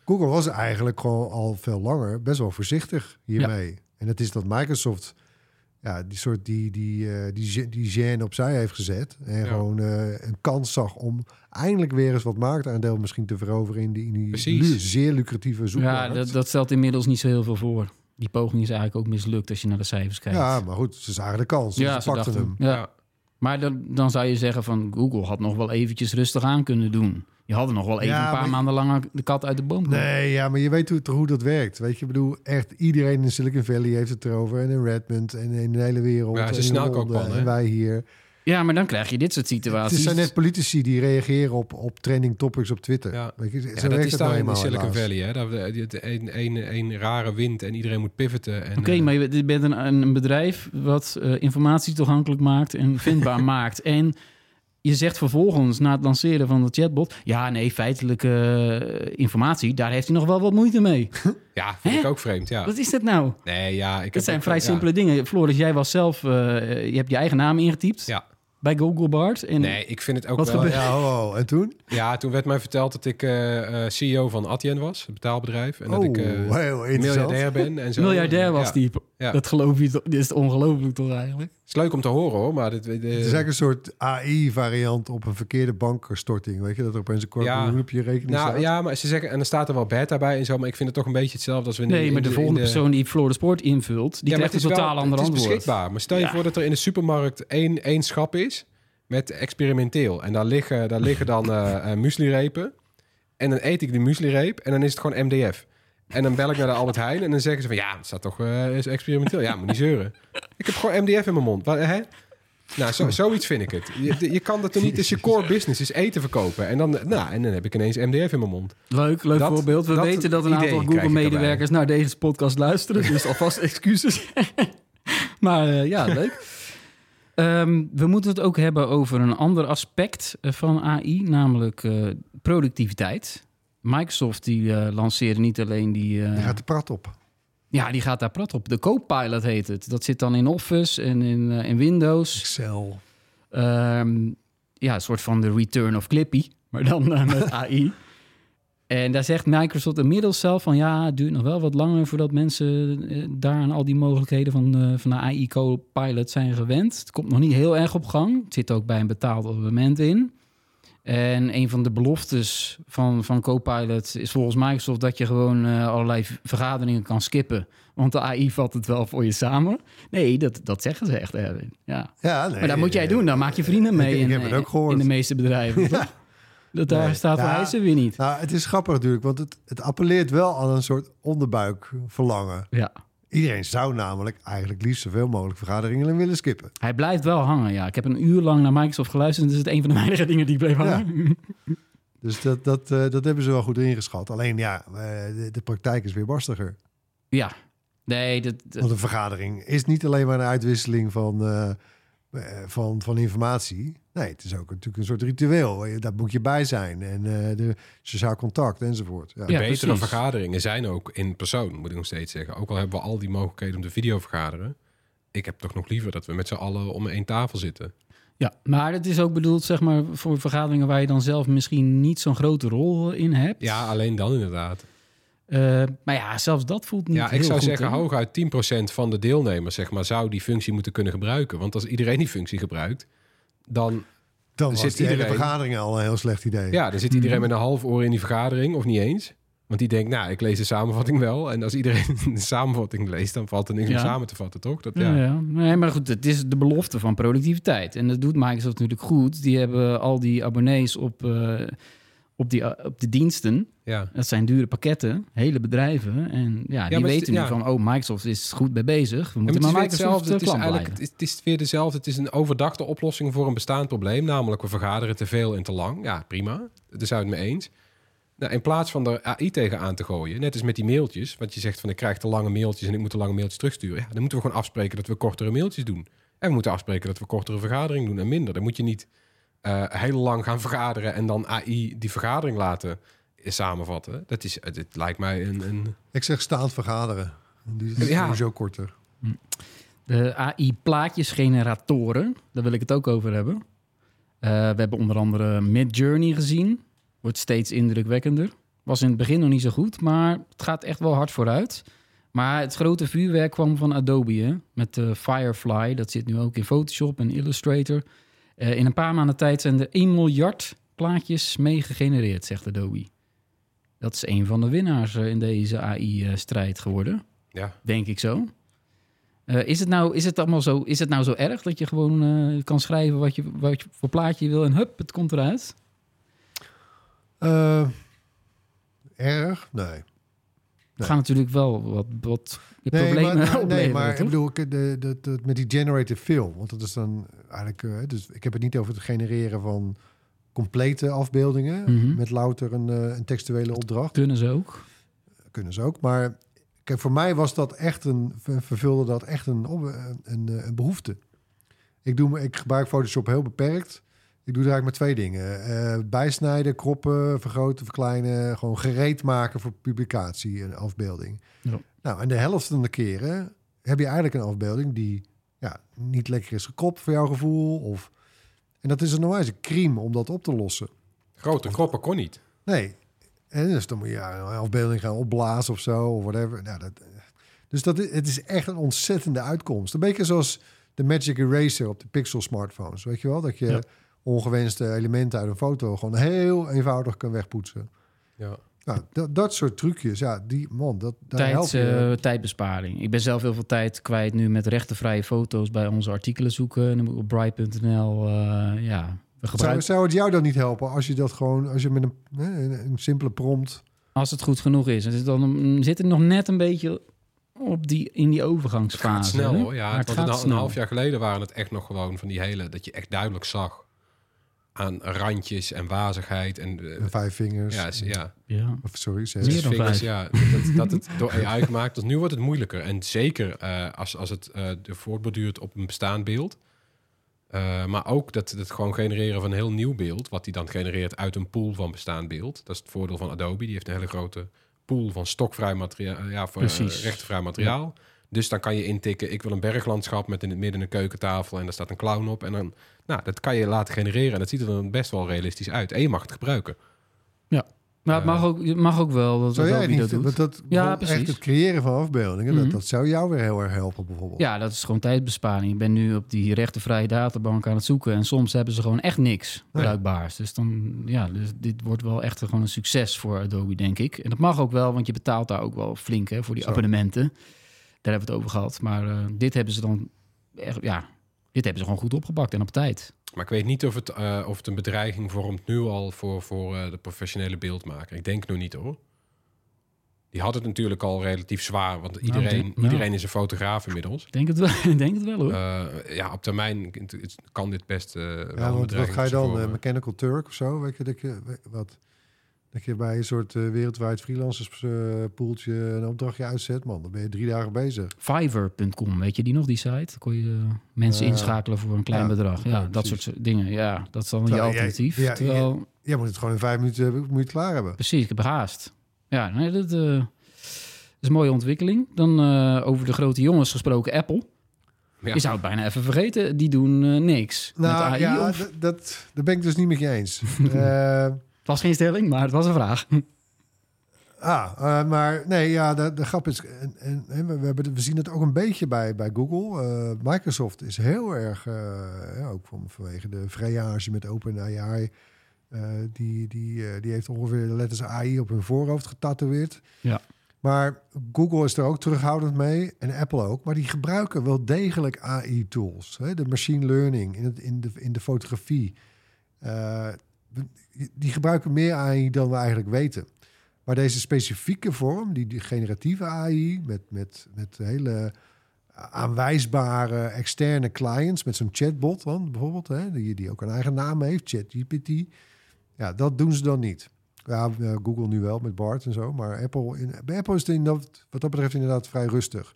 Google was eigenlijk gewoon al veel langer best wel voorzichtig hiermee. En het is dat Microsoft ja, die soort die, die, eh, die, die gêne opzij heeft gezet. En Ja. gewoon eh, een kans zag om eindelijk weer eens wat marktaandeel misschien te veroveren in die, in die Precies. lu- zeer lucratieve zoekmarkt. Ja, dat, dat stelt inmiddels niet zo heel veel voor. Die poging is eigenlijk ook mislukt als je naar de cijfers kijkt. Ja, maar goed, ze zagen de kans. dus Ja, ze pakten hem. Ja. Maar dan, dan zou je zeggen van Google had nog wel eventjes rustig aan kunnen doen. Je had er nog wel even Ja, een paar maanden langer de kat uit de boom. Nee, ja, maar je weet hoe, hoe dat werkt. Weet je, ik bedoel, echt iedereen in Silicon Valley heeft het erover. En in Redmond en in de hele wereld. Ja, ze en in snakken ook Londen, wel, hè? En wij hier. Ja, maar dan krijg je dit soort Het situaties. zijn net politici die reageren op, op trending topics op Twitter. Ja. Weet je, zo Ja, werkt dat is het daar nou in Silicon helaas. Valley. Hè? Dat we- het een, een, een rare wind en iedereen moet pivoten. en, Oké, eh, maar je je bent een, een bedrijf wat eh, informatie toegankelijk maakt en vindbaar <laughs> maakt. En je zegt vervolgens na het lanceren van de chatbot... ja, nee, feitelijke eh, informatie, daar heeft hij nog wel wat moeite mee. <laughs> Ja, vind Hè? ik ook vreemd. Ja. Wat is dat nou? Nee, ja. Ik Het heb zijn ook- vrij ja. simpele dingen. Floris, jij was zelf... eh, je hebt je eigen naam ingetypt Ja. bij Google Bard. En Nee, ik vind het ook Wat wel... gebeurt- Ja, ho. En toen? Ja, toen werd mij verteld dat ik eh, eh, CEO van Adyen was, het betaalbedrijf. En dat oh, ik eh, heel interessant. miljardair ben en zo. miljardair was Ja. die Ja. Dat geloof je toch? Dit is ongelooflijk toch eigenlijk? Het is leuk om te horen hoor, maar dit, de, Het is eigenlijk een soort AI-variant op een verkeerde bankstorting. Weet je, dat er opeens een kwart Ja. op je rekening nou staat. ja, maar ze zeggen, en er staat er wel beta bij en zo, maar ik vind het toch een beetje hetzelfde als we Nee, in maar de volgende persoon die Floor de Sport invult, die Ja, krijgt het een totaal wel, ander Het is antwoord. beschikbaar, maar stel je Ja. voor dat er in de supermarkt één, één schap is met experimenteel. En daar liggen, daar liggen dan eh eh, mueslirepen. En dan eet ik die mueslireep en dan is het gewoon MDF. En dan bel ik naar de Albert Heijn en dan zeggen ze van... ja, het staat toch eh, is experimenteel. Ja, moet niet zeuren. Ik heb gewoon MDF in mijn mond. Wat, hè? Nou, zo, zoiets vind ik het. Je, je kan dat toch niet... Dus je core business is eten verkopen. En dan, nou, en dan heb ik ineens MDF in mijn mond. Leuk, leuk Dat- voorbeeld. We dat weten dat een aantal Google-medewerkers naar deze podcast luisteren. Dus alvast excuses. <laughs> maar eh, ja, leuk. Ehm, we moeten het ook hebben over een ander aspect eh, van AI, namelijk productiviteit. Microsoft die eh, lanceerde niet alleen die... eh, Je gaat de prat op. ja, die gaat daar prat op. De Copilot heet het. Dat zit dan in Office en in, eh, in Windows. Excel. Ehm, ja, een soort van de return of Clippy, maar dan met <laughs> AI. En daar zegt Microsoft inmiddels zelf van ja, het duurt nog wel wat langer voordat mensen daar aan al die mogelijkheden van, van de AI Copilot zijn gewend. Het komt nog niet heel erg op gang. Het zit ook bij een betaald abonnement in. En een van de beloftes van, van Copilot is volgens Microsoft dat je gewoon eh, allerlei vergaderingen kan skippen. Want de AI vat het wel voor je samen. Nee, dat, dat zeggen ze echt. Erwin. Ja. Ja, nee, Maar dat moet jij eh, doen. Dan maak je vrienden mee ik- ik in, heb het eh, ook gehoord. in de meeste bedrijven. <laughs> toch? Dat daar Nee. staat Ja. eisen weer niet. Nou, het is grappig natuurlijk, want het, het appelleert wel aan een soort onderbuikverlangen. Ja. Iedereen zou namelijk eigenlijk liefst zoveel mogelijk vergaderingen willen skippen. Hij blijft wel hangen, ja. Ik heb een uur lang naar Microsoft geluisterd... en dat is het een van de <laughs> weinige dingen die bleef hangen. <laughs> Dus dat, dat, eh, dat hebben ze wel goed ingeschat. Alleen ja, eh, de, de praktijk is weer barstiger. Ja. Nee, dat, dat- Want een vergadering is niet alleen maar een uitwisseling van, eh, van, van informatie. Nee, het is ook natuurlijk een soort ritueel. Eh, Daar moet je bij zijn. En eh, de sociaal contact enzovoort. Ja. Ja, Betere precies. vergaderingen zijn ook in persoon, moet ik nog steeds zeggen. Ook al hebben we al die mogelijkheden om te video vergaderen. Ik heb toch nog liever dat we met z'n allen om één tafel zitten. ja. Maar het is ook bedoeld zeg maar, voor vergaderingen... waar je dan zelf misschien niet zo'n grote rol in hebt. Ja, alleen dan inderdaad. Eh, maar ja, zelfs dat voelt niet Ja, ik heel zou goed, zeggen, hooguit 10% van de deelnemers zeg maar, zou die functie moeten kunnen gebruiken. Want als iedereen die functie gebruikt, dan, Dan zit hele iedereen- vergadering al een heel slecht idee. ja, dan zit Mhm. iedereen met een half oor in die vergadering, of niet eens. Want die denkt, nou, ik lees de samenvatting wel. En als iedereen <laughs> de samenvatting leest, dan valt er niks meer Ja. samen te vatten, toch? Dat, Ja. ja. Ja, Nee, maar goed, het is de belofte van productiviteit. En dat doet Microsoft natuurlijk goed. Die hebben al die abonnees op, eh, op, die, eh, op de diensten. Ja. Dat zijn dure pakketten, hele bedrijven. En ja, die het weten nu van, oh, Microsoft is goed mee bezig. We moeten maar maar het is weer Microsoft hetzelfde. Het is, eigenlijk, blijven. het, is, het is weer dezelfde. Het is een overdachte oplossing voor een bestaand probleem. Namelijk, we vergaderen te veel en te lang. Ja, prima. Daar zou het mee eens. Nou, in plaats van er AI tegenaan te gooien, net als met die mailtjes. Want je zegt van, ik krijg te lange mailtjes en ik moet te lange mailtjes terugsturen. Ja, dan moeten we gewoon afspreken dat we kortere mailtjes doen. En we moeten afspreken dat we kortere vergaderingen doen en minder. Dan moet je niet eh, heel lang gaan vergaderen en dan AI die vergadering laten samenvatten. Dat is, het, lijkt mij een... een Ik zeg staand vergaderen. Die is Ja. sowieso korter. De AI-plaatjesgeneratoren, daar wil ik het ook over hebben. Eh, we hebben onder andere Midjourney gezien. Wordt steeds indrukwekkender. Was in het begin nog niet zo goed, maar het gaat echt wel hard vooruit. Maar het grote vuurwerk kwam van Adobe, hè? met eh, Firefly. Dat zit nu ook in Photoshop en Illustrator. Eh, in een paar maanden tijd zijn er 1 miljard plaatjes mee gegenereerd, zegt Adobe. Dat is een van de winnaars eh, in deze AI-strijd geworden ja, denk ik zo. Eh, is, het nou, is het allemaal zo? Is het nou zo erg dat je gewoon eh, kan schrijven wat je, wat je voor plaatje je wil en hup, het komt eruit? Erg? Nee. Het gaat natuurlijk wel wat, wat Nee, problemen maar, <laughs> nee, maar ik bedoel, ik- de, de, de- met die generative fill, want dat is dan eigenlijk, dus ik heb het niet over het genereren van complete afbeeldingen Mhm. met louter een, eh, een textuele opdracht. Kunnen ze ook. Kunnen ze ook, maar kijk, voor mij was dat echt een, ver- vervulde dat echt een, op- een, een, een behoefte. Ik, doe, ik gebruik Photoshop heel beperkt. Ik doe er eigenlijk maar twee dingen. Eh, bijsnijden, kroppen, vergroten, verkleinen. Gewoon gereed maken voor publicatie en afbeelding. Ja. Nou, en de helft van de keren heb je eigenlijk een afbeelding die ja, niet lekker is gekropt voor jouw gevoel. Of... En dat is een normale crime om dat op te lossen. grote kroppen kon niet. Nee. En dus dan moet je ja, een afbeelding gaan opblazen of zo, of whatever. Nou, dat, dus Dus dat is, het is echt een ontzettende uitkomst. Een beetje zoals de Magic Eraser op de Pixel smartphones. Weet je wel? Dat je Ja. ongewenste elementen uit een foto gewoon heel eenvoudig kan wegpoetsen. Ja. Nou, dat, dat soort trucjes, ja, die man, dat daar Tijd, help je. eh, tijdbesparing. Ik ben zelf heel veel tijd kwijt nu met rechtenvrije foto's bij onze artikelen zoeken. En dan moet ik op bright.nl. eh, ja, we zou, gebruiken. zou het jou dan niet helpen als je dat gewoon, als je met een, hè, een, een simpele prompt... Als het goed genoeg is. Het is dan zit het nog net een beetje op die, in die Het overgangsfase. gaat snel hè? hoor. Ja, Maar het want een, half jaar geleden waren het echt nog gewoon van die hele... dat je echt duidelijk zag aan randjes en wazigheid. En, eh, en vijf vingers. ja, ja. Ja. Of sorry, zes. Meer dan vingers, vijf. ja. Dat, dat het door AI gemaakt. Dus nu wordt het moeilijker. En zeker eh, als, als het eh de voortborduurt op een bestaand beeld. Eh, maar ook dat het gewoon genereren van een heel nieuw beeld. Wat die dan genereert uit een pool van bestaand beeld. Dat is het voordeel van Adobe. Die heeft een hele grote pool van stokvrij materiaal. Ja, voor, rechtenvrij materiaal. Dus dan kan je intikken, ik wil een berglandschap met in het midden een keukentafel en daar staat een clown op. En dan, nou, dat kan je laten genereren en dat ziet er dan best wel realistisch uit. En je mag het gebruiken. Maar het mag ook, het mag ook wel dat Zou jij het dat niet, doet. want dat, Ja, precies. echt het creëren van afbeeldingen, Mhm. dat, dat zou jou weer heel erg helpen bijvoorbeeld. Ja, dat is gewoon tijdbesparing. Ik ben nu op die rechtenvrije databank aan het zoeken. En soms hebben ze gewoon echt niks Nee. bruikbaars. Dus dan, ja, dus dit wordt wel echt gewoon een succes voor Adobe, denk ik. En dat mag ook wel, want je betaalt daar ook wel flink hè, voor die Zo. abonnementen. Daar hebben we het over gehad. Maar eh, dit hebben ze dan echt, ja, dit hebben ze gewoon goed opgepakt en op tijd. Maar ik weet niet of het, eh, of het een bedreiging vormt nu al voor, voor eh, de professionele beeldmaker. Ik denk nog niet hoor. Die had het natuurlijk al relatief zwaar, want iedereen, denk- ja. iedereen is een fotograaf inmiddels. Ik denk het wel, <laughs> denk het wel hoor. Eh, ja, op termijn kan dit best eh wel een Ja, want wat ga je dan? voor eh. Mechanical Turk of zo? Weet je, dat je, wat, dat je bij een soort eh, wereldwijd freelancers eh, poeltje een opdrachtje uitzet. Man, dan ben je drie dagen bezig. Fiverr.com, weet je die nog, die site? Dan kon je eh, mensen inschakelen voor een klein Ja, bedrag. Ja, ja, dat soort dingen. Ja, dat is dan je Terwijl alternatief. ja, Terwijl, Jij moet het gewoon in vijf minuten hebben, moet je klaar hebben. Precies, ik heb haast. Ja, nee, dat eh, is een mooie ontwikkeling. Dan eh, over de grote jongens gesproken, Apple. Ja. Je zou het bijna even vergeten. Die doen eh, niks met Nou AI. ja, of... dat, daar ben ik dus niet met je eens. <laughs> Eh, Het was geen stelling, maar het was een vraag. <laughs> Ah, eh, maar nee, ja, de, de grap is... En, en, en we, we, hebben, we zien het ook een beetje bij, bij Google. Eh, Microsoft is heel erg, eh, ja, ook van, vanwege de vrijage met OpenAI... eh die, die, eh, die heeft ongeveer de letters AI op hun voorhoofd getatoeëerd. Ja. Maar Google is er ook terughoudend mee en Apple ook. Maar die gebruiken wel degelijk AI-tools. De machine learning in, het, in, de, in de fotografie. Die gebruiken meer AI dan we eigenlijk weten. Maar deze specifieke vorm, die, die generatieve AI, met, met, met hele aanwijsbare externe clients, met zo'n chatbot dan bijvoorbeeld, hè, die, die ook een eigen naam heeft, ChatGPT. Ja, dat doen ze dan niet. Ja, eh, Google nu wel met Bart en zo, maar Apple, in, bij Apple is het in dat, wat dat betreft inderdaad vrij rustig.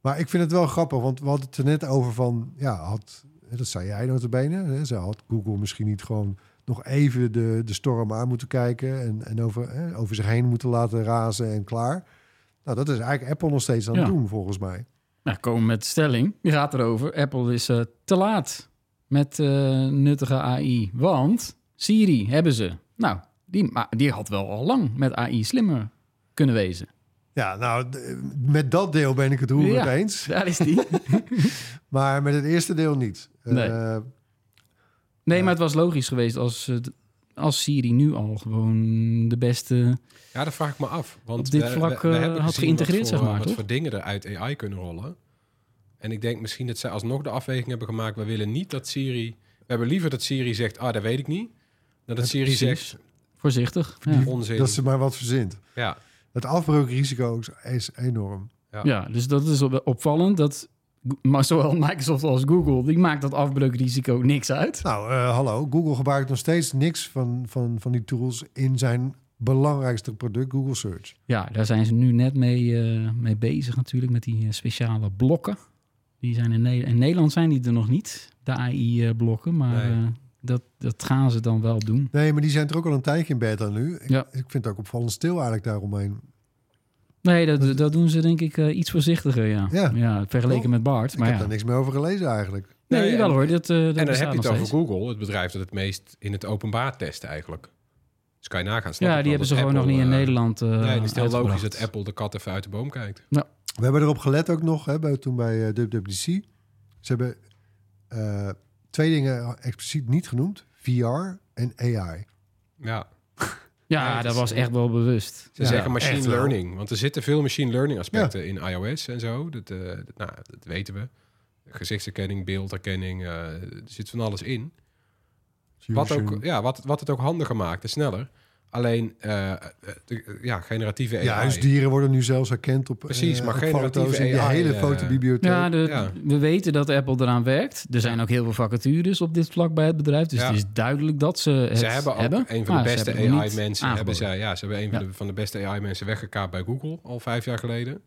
Maar ik vind het wel grappig, want we hadden het er net over van, ja, had, dat zei jij notabene, hè, ze had Google misschien niet gewoon nog even de, de storm aan moeten kijken en, en over, hè, over zich heen moeten laten razen en klaar. Nou, dat is eigenlijk Apple nog steeds aan het Ja. doen, volgens mij. Nou, komen we met de stelling. Die gaat erover. Apple is eh, te laat met eh, nuttige AI. Want Siri hebben ze. Nou, die, maar die had wel al lang met AI slimmer kunnen wezen. Ja, nou, met dat deel ben ik het Ja. eens. Daar is die. <laughs> Maar met het eerste deel niet. Nee. Eh, Nee, Ja. maar het was logisch geweest als, eh, als Siri nu al gewoon de beste... Ja, dat vraag ik me af. Want Op dit we- vlak, we, we eh, hebben had geïntegreerd, voor, zeg maar, Wat toch? voor dingen er uit AI kunnen rollen. En ik denk misschien dat zij alsnog de afweging hebben gemaakt. We willen niet dat Siri... We hebben liever dat Siri zegt, ah, dat weet ik niet. Dan dat Siri Precies. zegt, Voorzichtig. Ja. onzin. dat ze maar wat verzint. Ja, Het afbreukrisico is- enorm. Ja. ja, dus dat is op- opvallend. Dat, maar zowel Microsoft als Google, die maakt dat afbreukrisico niks uit. Nou, eh, hallo. Google gebruikt nog steeds niks van, van, van die tools in zijn belangrijkste product, Google Search. Ja, daar zijn ze nu net mee, eh, mee bezig natuurlijk met die eh, speciale blokken. Die zijn in, Ne- in Nederland zijn die er nog niet, de AI-blokken. Maar Nee. dat, dat gaan ze dan wel doen. Nee, maar die zijn er ook al een tijdje in beta nu. Ik, Ja. ik vind het ook opvallend stil eigenlijk daaromheen. Nee, dat, dat doen ze denk ik eh, iets voorzichtiger, ja. Ja. vergeleken Toch? met Bart. Ik Maar heb ja. daar niks meer over gelezen eigenlijk. Nee, Nee, wel hoor. Dat, eh, dat en dan heb je het over steeds. Google, het bedrijf dat het meest in het openbaar test eigenlijk. Dus kan je nagaan. snap Ja, ik die hebben ze gewoon nog niet in eh, Nederland. eh, Nee, het is heel logisch dat. Apple de kat even uit de boom kijkt. We hebben erop gelet ook nog, hè, bij, toen bij eh, WWDC. Ze hebben eh, twee dingen expliciet niet genoemd. VR en AI. Ja, Ja, dat was echt wel bewust. ze Ja, zeggen machine wel. learning. Want er zitten veel machine learning aspecten in iOS en zo. Dat, eh, dat, nou, dat weten we. Gezichtsherkenning, beeldherkenning, eh, er zit van alles in. Wat, ook, ja, wat, wat het ook handiger maakt en sneller. Alleen, eh, eh, de, ja, generatieve AI. Ja, huisdieren worden nu zelfs herkend op, Precies, eh, maar op generatieve foto's in die AI, hele eh, fotobibliotheek. Ja, de, Ja. we weten dat Apple eraan werkt. Er zijn ook heel veel vacatures op dit vlak bij het bedrijf. Dus Ja. het is duidelijk dat ze het Ze hebben ook een van de ze beste hebben AI-mensen. Hebben zij, ja, ze hebben een van, de, van de beste AI-mensen weggekaapt bij Google al vijf jaar geleden.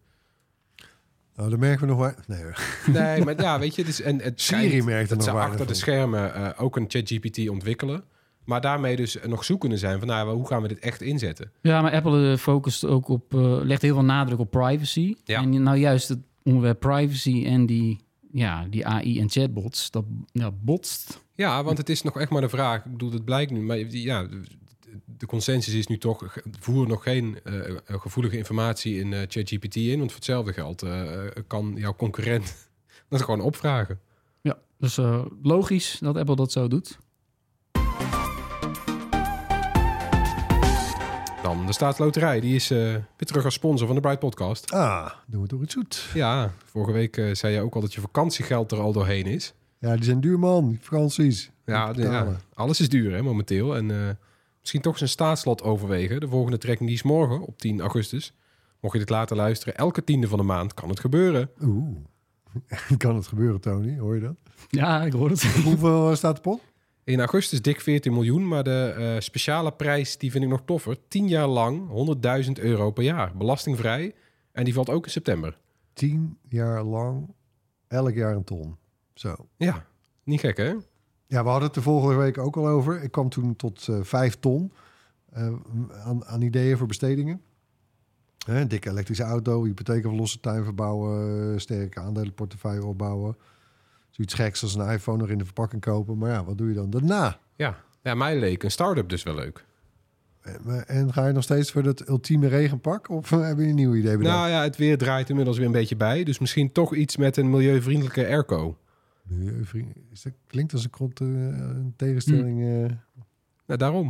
Nou, dan merken we nog waar. Nee. Nee, maar ja, weet je, het is en het Siri merkt er dat nog ze achter de schermen eh, ook een ChatGPT ontwikkelen, maar daarmee dus nog zoekende zijn van, nou, hoe gaan we dit echt inzetten? Ja, maar Apple eh, focust ook op, eh, legt heel veel nadruk op privacy. Ja. En nou juist het onderwerp privacy en die, ja, die AI en chatbots, dat ja, botst. Ja, want het is nog echt maar de vraag. Ik bedoel, het blijkt nu, maar ja, de- consensus is nu toch: voer nog geen eh, gevoelige informatie in ChatGPT in, want voor hetzelfde geld kan jouw concurrent <laughs> dat gewoon opvragen. Ja, dus logisch dat Apple dat zo doet. Dan de Staatsloterij, die is eh, weer terug als sponsor van de Bright Podcast. Ah, doen we toch iets goed. Ja, vorige week eh, zei je ook al dat je vakantiegeld er al doorheen is. Ja, die zijn duur, man. Die vakanties. Ja, ja, alles is duur hè, momenteel. En eh, misschien toch eens een staatslot overwegen. De volgende trekking die is morgen op 10 augustus. Mocht je dit later luisteren, elke tiende van de maand kan het gebeuren. Oeh. <laughs> kan het gebeuren, Tony? Hoor je dat? Ja, ik hoor het. Hoeveel staat de pot? In augustus dik 14 miljoen, maar de eh, speciale prijs die vind ik nog toffer. 10 jaar lang 100.000 euro per jaar, belastingvrij. En die valt ook in september. Tien jaar lang, elk jaar een ton. Zo. Ja, niet gek hè? Ja, we hadden het de vorige week ook al over. Ik kwam toen tot eh, vijf ton eh, aan, aan ideeën voor bestedingen. Hè, een dikke elektrische auto, hypotheken verlossen, tuin verbouwen, sterke aandelenportefeuille opbouwen. Zoiets geks als een iPhone nog in de verpakking kopen. Maar ja, wat doe je dan daarna? Ja. ja, mij leek een start-up dus wel leuk. En, ga je nog steeds voor dat ultieme regenpak? Of eh, heb je een nieuw idee bedacht? Nou ja, het weer draait inmiddels weer een beetje bij. Dus misschien toch iets met een milieuvriendelijke airco. Milieuvriend- Is dat, klinkt als een, eh, een tegenstelling. eh. Nou, daarom.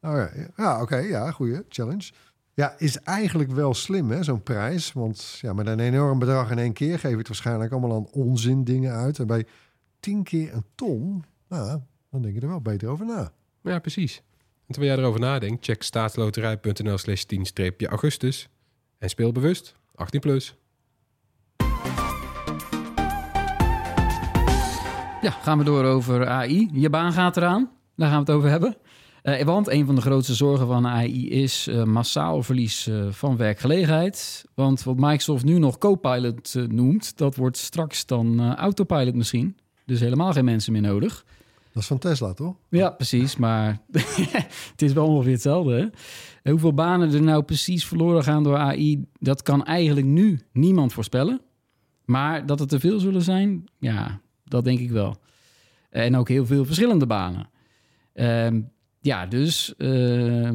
Oh ja, ja. oké, ja, goeie challenge. Ja, is eigenlijk wel slim, hè, zo'n prijs. Want ja, met een enorm bedrag in één keer geef je het waarschijnlijk allemaal aan onzin dingen uit. En bij tien keer een ton, nou, dan denk je er wel beter over na. Ja, precies. En terwijl jij erover nadenkt, check staatsloterij.nl slash 10-augustus. En speel bewust. 18 plus. Ja, gaan we door over AI. Je baan gaat eraan. Daar gaan we het over hebben. Eh, want een van de grootste zorgen van AI is eh, massaal verlies eh, van werkgelegenheid. Want wat Microsoft nu nog Copilot noemt, dat wordt straks dan Autopilot misschien. Dus helemaal geen mensen meer nodig. Dat is van Tesla, toch? Ja, precies. Maar <laughs> het is wel ongeveer hetzelfde. Hè? En Hoeveel banen er nou precies verloren gaan door AI, dat kan eigenlijk nu niemand voorspellen. Maar dat het er veel zullen zijn, ja, dat denk ik wel. En ook heel veel verschillende banen. Ehm, ja, dus eh,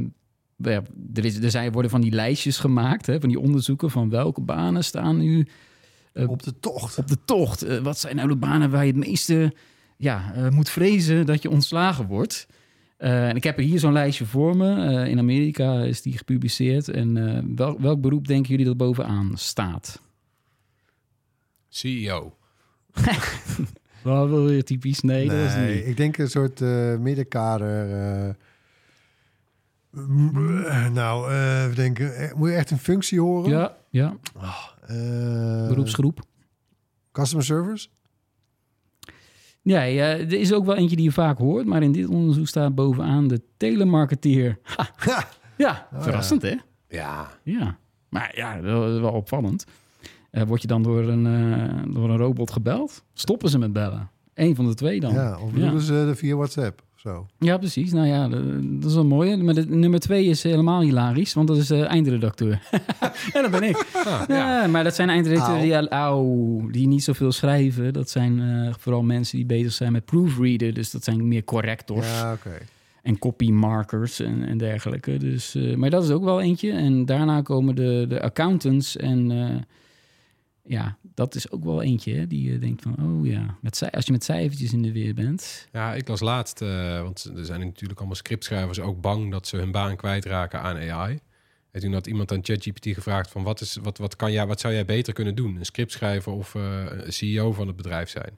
ja, er, is, er zijn, worden van die lijstjes gemaakt, hè, van die onderzoeken van welke banen staan nu Eh, Op de tocht. op de tocht. Eh, wat zijn nou de banen waar je het meeste ja, eh, moet vrezen dat je ontslagen wordt? Eh, en ik heb er hier zo'n lijstje voor me. Eh, in Amerika is die gepubliceerd. En eh, wel, welk beroep denken jullie dat bovenaan staat? CEO. <laughs> Wel wil je typisch? Nee, dat is het Nee, niet. ik denk een soort eh, middenkader. eh, nou, denken, eh, moet je echt een functie horen? Ja, ja, Eh, beroepsgroep. Customer service? Ja, ja, er is ook wel eentje die je vaak hoort. Maar in dit onderzoek staat bovenaan de telemarketeer. Ha, <laughs> Ja. ja, Oh, verrassend hè? Ja. Ja, maar ja, wel, wel opvallend. Eh, word je dan door een, eh, door een robot gebeld? Stoppen ze met bellen? Eén van de twee dan. Ja, of bedoelen ze eh, via WhatsApp of zo? Ja, precies. Nou ja, dat is wel mooi. Maar de, nummer twee is helemaal hilarisch, want dat is de eindredacteur. <laughs> en dat ben ik. Ah, Ja, ja. maar dat zijn eindredacteuren Au. die, au, die niet zoveel schrijven. Dat zijn vooral mensen die bezig zijn met proofreader. Dus dat zijn meer correctors. Ja, oké. En copy markers en, en dergelijke. Dus, maar dat is ook wel eentje. En daarna komen de, de accountants. En ja, dat is ook wel eentje hè, die je denkt van... oh ja, met, als je met cijfertjes in de weer bent... Ja, ik las laatst, eh, want er zijn natuurlijk allemaal scriptschrijvers ook bang dat ze hun baan kwijtraken aan AI. En toen had iemand aan ChatGPT gevraagd van wat, is, wat, wat, kan jij, wat zou jij beter kunnen doen? Een scriptschrijver of eh, een CEO van het bedrijf zijn?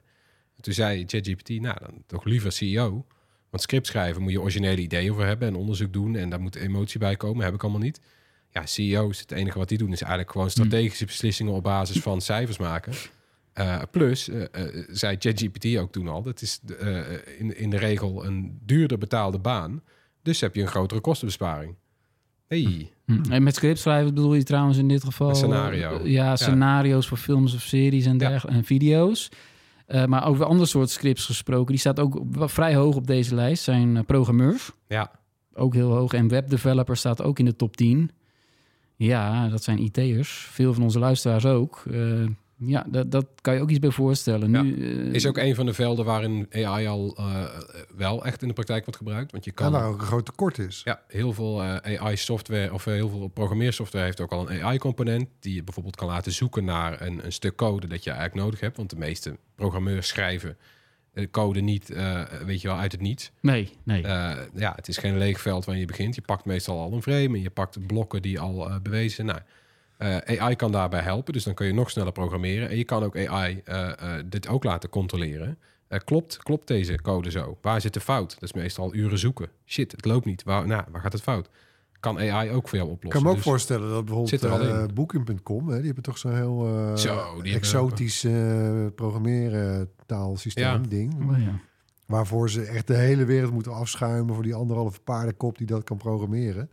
En toen zei ChatGPT, nou dan toch liever CEO. Want scriptschrijven moet je originele ideeën over hebben en onderzoek doen. En daar moet emotie bij komen, heb ik allemaal niet. Ja, CEO's, het enige wat die doen is eigenlijk gewoon strategische beslissingen op basis van cijfers maken. Eh, plus, eh, eh, zei ChatGPT ook toen al, dat is in, in de regel een duurder betaalde baan. Dus heb je een grotere kostenbesparing. Hey. Hm. En met script schrijven bedoel je trouwens in dit geval... Een scenario. ja, scenario's voor films of series en, Ja. dergelijke, en video's. Maar over andere soort scripts gesproken... die staat ook vrij hoog op deze lijst... zijn programmeurs. Ja, Ook heel hoog. En webdeveloper staat ook in de top 10. Ja, dat zijn IT'ers. Veel van onze luisteraars ook. Eh, ja, dat, dat kan je ook iets bij voorstellen. Ja. Nu, eh, is ook een van de velden waarin AI al eh, wel echt in de praktijk wordt gebruikt. Want je En kan... waar ook een groot tekort is. Ja, heel veel AI-software of heel veel programmeersoftware heeft ook al een AI-component die je bijvoorbeeld kan laten zoeken naar een, een stuk code dat je eigenlijk nodig hebt. Want de meeste programmeurs schrijven de code niet, eh, weet je wel, uit het niets. Nee, nee. Eh, ja, het is geen leeg veld waar je begint. Je pakt meestal al een frame en je pakt blokken die al eh, bewezen zijn. Nou, eh, AI kan daarbij helpen, dus dan kun je nog sneller programmeren. En je kan ook AI eh, eh, dit ook laten controleren. Eh, klopt, klopt deze code zo? Waar zit de fout? Dat is meestal uren zoeken. Shit, het loopt niet. Waar, nou, waar gaat het fout? Kan AI ook voor jou Ik oplossen? kan me ook Dus- voorstellen dat bijvoorbeeld eh Booking.com, hè, die hebben toch zo'n heel eh, Zo, die hebben exotisch eh programmeren taalsysteem Ja. ding. Oh, ja. Waarvoor ze echt de hele wereld moeten afschuimen voor die anderhalve paardenkop die dat kan programmeren.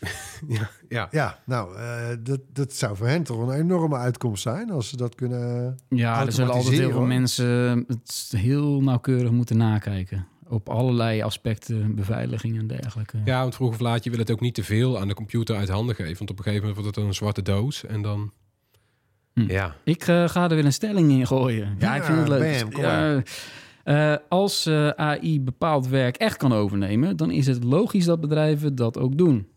<laughs> ja, ja. Ja, nou, eh, dat, dat zou voor hen toch een enorme uitkomst zijn als ze dat kunnen. Ja, er zullen altijd heel veel mensen het heel nauwkeurig moeten nakijken. Op allerlei aspecten, beveiliging en dergelijke. ja, want vroeg of laat, je wil het ook niet te veel aan de computer uit handen geven. Want op een gegeven moment wordt het een zwarte doos en dan... Hm. Ja, Ik eh, ga er weer een stelling in gooien. Ja, Ja, ik vind het leuk. bam, kom Ja, eh, als eh, AI bepaald werk echt kan overnemen, dan is het logisch dat bedrijven dat ook doen.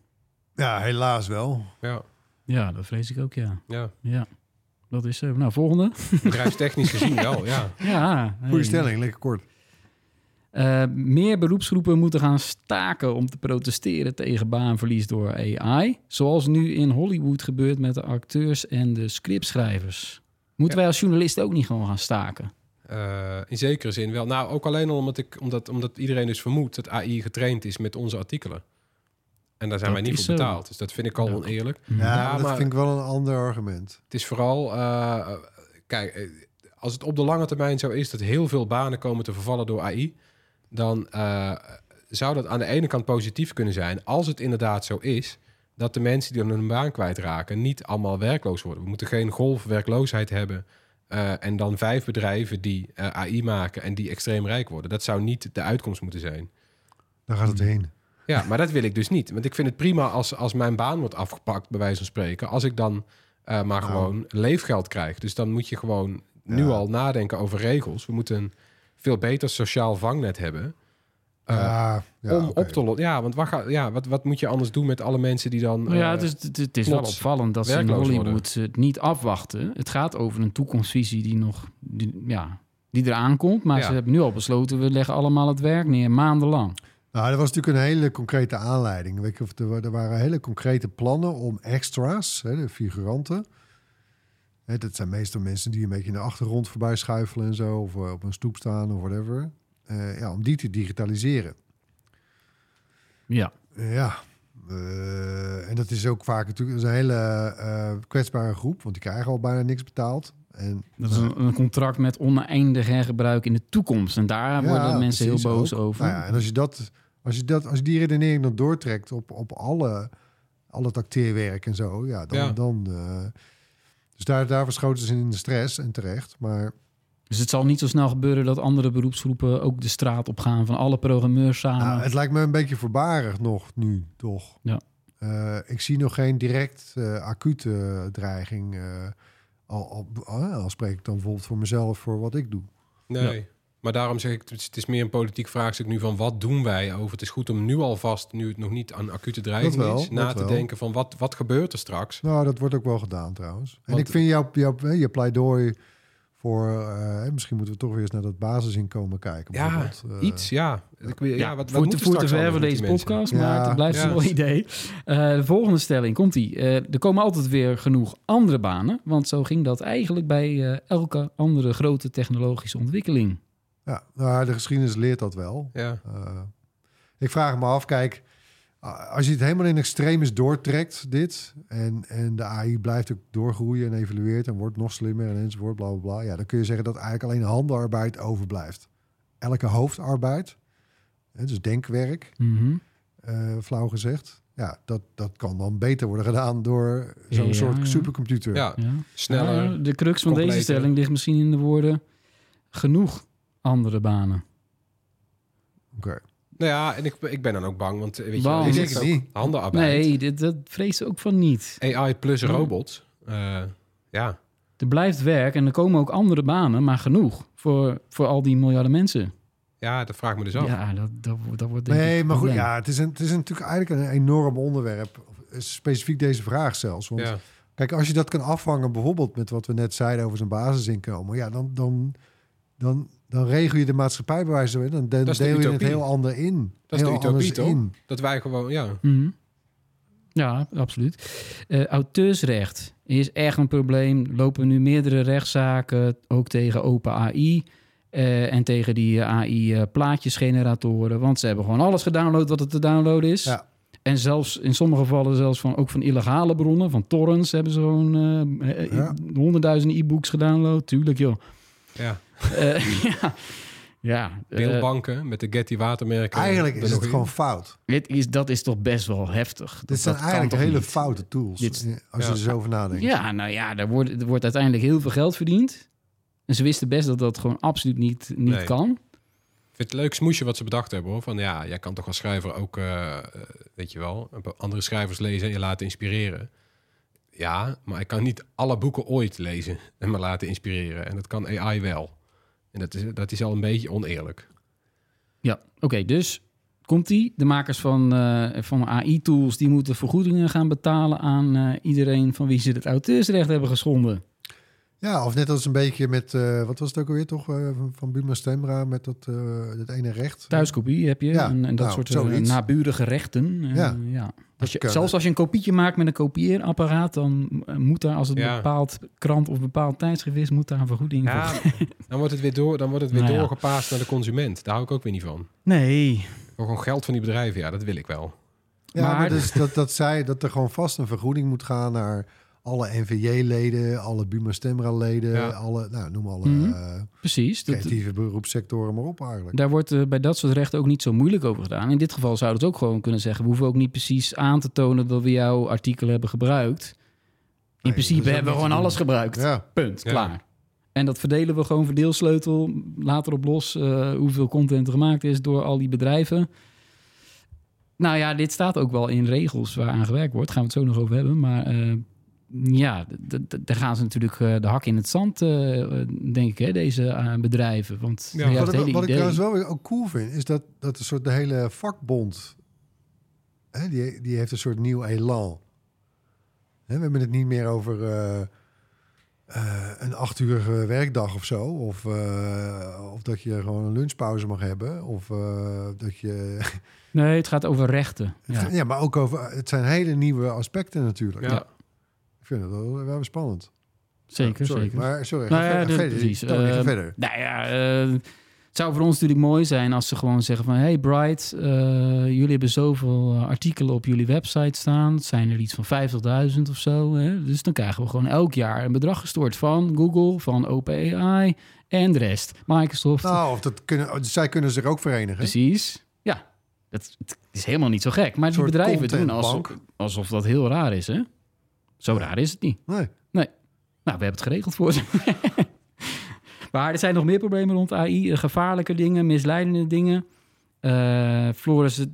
Ja, helaas wel. ja, Ja, dat vrees ik ook, ja. ja. Ja, dat is zo. Nou, volgende. Bedrijfstechnisch gezien wel, ja. <laughs> Ja. Goeie stelling, lekker kort. Eh, meer beroepsgroepen moeten gaan staken om te protesteren tegen baanverlies door AI. Zoals nu in Hollywood gebeurt met de acteurs en de scriptschrijvers. Moeten Ja. wij als journalisten ook niet gewoon gaan staken? Eh, in zekere zin wel. Nou, ook alleen al omdat, ik, omdat, omdat iedereen dus vermoedt dat AI getraind is met onze artikelen. En daar zijn Dat wij niet voor zo. betaald. Dus dat vind ik al Ja. oneerlijk. Ja, Ja, dat maar- vind ik wel een ander argument. Het is vooral, eh, kijk, als het op de lange termijn zo is dat heel veel banen komen te vervallen door AI, dan eh, zou dat aan de ene kant positief kunnen zijn, als het inderdaad zo is dat de mensen die dan hun baan kwijtraken niet allemaal werkloos worden. We moeten geen golf werkloosheid hebben eh, en dan vijf bedrijven die eh, AI maken en die extreem rijk worden. Dat zou niet de uitkomst moeten zijn. Daar gaat het heen. Ja, maar dat wil ik dus niet. Want ik vind het prima als, als mijn baan wordt afgepakt, bij wijze van spreken. Als ik dan eh, maar Nou. gewoon leefgeld krijg. Dus dan moet je gewoon nu al nadenken over regels. We moeten een veel beter sociaal vangnet hebben. eh, ja, ja, om op te lossen. Ja, want wat, ga, ja, wat, wat moet je anders doen met alle mensen die dan... Nou ja, eh, het is, het, is wel opvallend dat ze in Hollywood het niet afwachten. Het gaat over een toekomstvisie die nog die, ja, die eraan komt. Maar Ja. ze hebben nu al besloten, we leggen allemaal het werk neer, maandenlang. Nou, dat was natuurlijk een hele concrete aanleiding. Weet je, of er, er waren hele concrete plannen om extra's, hè, de figuranten. Hè, dat zijn meestal mensen die een beetje in de achtergrond voorbij schuifelen en zo, of eh, op een stoep staan of whatever. Eh, ja, om die te digitaliseren. Ja, Ja, eh, en dat is ook vaak natuurlijk een hele eh, kwetsbare groep, want die krijgen al bijna niks betaald. En dat is een, een contract met oneindig hergebruik in de toekomst. En daar Ja, worden mensen precies, heel boos ook. over. Nou ja, en als je, dat, als, je dat, als je die redenering dan doortrekt op, op alle, al het acteerwerk en zo, ja, dan... Ja. dan eh, dus daar, daar verschoten ze in de stress en terecht. Maar Dus het zal niet zo snel gebeuren dat andere beroepsgroepen ook de straat op gaan van alle programmeurs samen. nou, het lijkt me een beetje voorbarig nog nu, toch? Ja. Eh, ik zie nog geen direct eh, acute dreiging. eh, al, al, al, al spreek ik dan bijvoorbeeld voor mezelf, voor wat ik doe. nee. Maar daarom zeg ik, het is- meer een politiek vraagstuk nu van wat doen wij over. Het is goed om nu alvast, nu het nog niet een acute dreiging wel, is, na te wel. denken van wat, wat gebeurt er straks. Nou, dat wordt ook wel gedaan trouwens. En Want- ik vind jouw, je pleidooi voor... eh, misschien moeten we toch weer eens naar dat basisinkomen kijken. Ja. Eh, iets, ja. Ik, ja, Ja, wat, wat voor, moet te, er voor te straks ver voor deze podcast, Ja. maar het blijft Ja. een mooi idee. Eh, de volgende stelling, komt die. er komen altijd weer genoeg andere banen, want zo ging dat eigenlijk bij eh, elke andere grote technologische ontwikkeling. Ja, nou, de geschiedenis leert dat wel. Ja. Eh, ik vraag me af, kijk, als je het helemaal in extremis doortrekt, dit, en, en de AI blijft ook doorgroeien en evolueert en wordt nog slimmer en enzovoort, bla bla bla, ja, dan kun je zeggen dat eigenlijk alleen handenarbeid overblijft. Elke hoofdarbeid, hè, dus denkwerk, Mhm. eh, flauw gezegd, ja, dat, dat kan dan beter worden gedaan door zo'n Ja, soort ja. supercomputer. ja, Ja. sneller. De crux van deze stelling ligt misschien in de woorden genoeg andere banen. Oké. Nou ja, en ik, ik ben dan ook bang, want weet je, Want- Ik ook niet. handenarbeid. Nee, dit, dat vrees ook van niet. AI plus Ja. robots. Eh, ja, Er blijft werk en er komen ook andere banen, maar genoeg voor, voor al die miljarden mensen. ja, dat vraag ik me dus af. Ja, dat, dat, wordt- dat wordt denk Nee, maar goed, ja, het is, een, het is natuurlijk eigenlijk een enorm onderwerp. Specifiek deze vraag zelfs. Want Ja. Kijk, als je dat kan afvangen, bijvoorbeeld met wat we net zeiden over zijn basisinkomen, ja, dan, dan, dan, dan regel je de maatschappij bij wijze van, dan, de deel je het utopie. heel ander in. Dat is de heel utopie, anders toch? in. Dat wij gewoon, ja. Mhm. Ja, absoluut. Eh, auteursrecht is echt een probleem. Lopen nu meerdere rechtszaken, ook tegen OpenAI eh en tegen die AI-plaatjesgeneratoren. Want ze hebben gewoon alles gedownload wat er te downloaden is. Ja. En zelfs in sommige gevallen zelfs van, ook van illegale bronnen, van torrents hebben ze gewoon eh, eh, Ja. honderdduizenden e-books gedownload. Tuurlijk, joh. ja. Eh, <laughs> ja, ja eh, Beeldbanken met de Getty watermerken. Eigenlijk is het in. gewoon fout. dit is, dat is toch best wel heftig. Dat- Dit zijn eigenlijk toch hele niet? foute tools, Dit- eh, als Ja. je er zo over nadenkt. Ja, nou ja, er wordt, er wordt uiteindelijk heel veel geld verdiend. En ze wisten best dat dat gewoon absoluut niet, niet Nee. kan. Ik vind het leuk smoesje wat ze bedacht hebben hoor. Van ja, jij kan toch als schrijver ook, eh, eh, weet je wel, andere schrijvers lezen en je laten inspireren. Ja, maar ik kan niet alle boeken ooit lezen en me laten inspireren. En dat kan AI wel. En dat is, dat is al een beetje oneerlijk. Ja, oké, dus komt-ie. De makers van, eh, van AI-tools... die moeten vergoedingen gaan betalen aan eh, iedereen... van wie ze het auteursrecht hebben geschonden. Ja, of net als een beetje met, eh, wat was het ook alweer toch, eh, van, van Buma Stemra, met dat, eh, dat ene recht. Thuiskopie heb je Ja, en, en dat nou, soort zoiets. naburige rechten. Ja. ja. Als je, zelfs als je een kopietje maakt met een kopieerapparaat... dan moet daar, als het Ja. een bepaald krant of een bepaald tijdschrift is... moet daar een vergoeding voor. <laughs> dan wordt het weer, door, dan wordt het weer Nou ja. doorgepaast naar de consument. Daar hou ik ook weer niet van. Nee, Gewoon geld van die bedrijven, ja, dat wil ik wel. Ja, maar, Maar- dus dat, dat, zij, dat er gewoon vast een vergoeding moet gaan naar alle NVJ-leden, alle Buma Stemra-leden, Ja. alle, nou, noem alle eh, precies. Dat, creatieve beroepssectoren maar op eigenlijk. Daar wordt eh, bij dat soort rechten ook niet zo moeilijk over gedaan. In dit geval zouden het ook gewoon kunnen zeggen... we hoeven ook niet precies aan te tonen dat we jouw artikel hebben gebruikt. In dat principe hebben we gewoon alles gebruikt. Ja, Punt, Ja. klaar. En dat verdelen we gewoon verdeelsleutel later op los... eh, hoeveel content er gemaakt is door al die bedrijven. Nou ja, dit staat ook wel in regels waar aan gewerkt wordt. Gaan we het zo nog over hebben. Maar eh, ja, daar gaan ze natuurlijk eh, de hak in het zand, eh, eh, denk ik, hè, deze bedrijven. Want Ja, ja, wat ik, hele wat ik trouwens wel weer ook cool vind, is dat, dat een soort de hele vakbond, hè, die, die heeft een soort nieuw elan. Hè, we hebben het niet meer over eh, eh, een acht uur werkdag of zo. Of, eh, of dat je gewoon een lunchpauze mag hebben. Of eh, dat je... Nee, het gaat over rechten. Ja. Ja. maar ook over... Het zijn hele nieuwe aspecten natuurlijk. Ja. Ik vind het wel, wel spannend. Zeker, sorry, zeker. Maar sorry, Nou ga ja, verder. precies. Eh, verder. Nou ja, eh, het zou voor ons natuurlijk mooi zijn als ze gewoon zeggen van... hey Bright, eh, jullie hebben zoveel eh, artikelen op jullie website staan. Het zijn er iets van 50.000 of zo. Hè? Dus dan krijgen we gewoon elk jaar een bedrag gestort van Google, van OpenAI en de rest. Microsoft, Nou, of dat kunnen, zij kunnen zich ook verenigen. precies. Ja, dat, het is helemaal niet zo gek. Maar die bedrijven doen alsof, alsof dat heel raar is, hè? Zo raar is het niet. Nee. Nou, we hebben het geregeld voor ze. <laughs> maar er zijn nog meer problemen rond AI. eh, Gevaarlijke dingen, misleidende dingen. Eh Floris, het-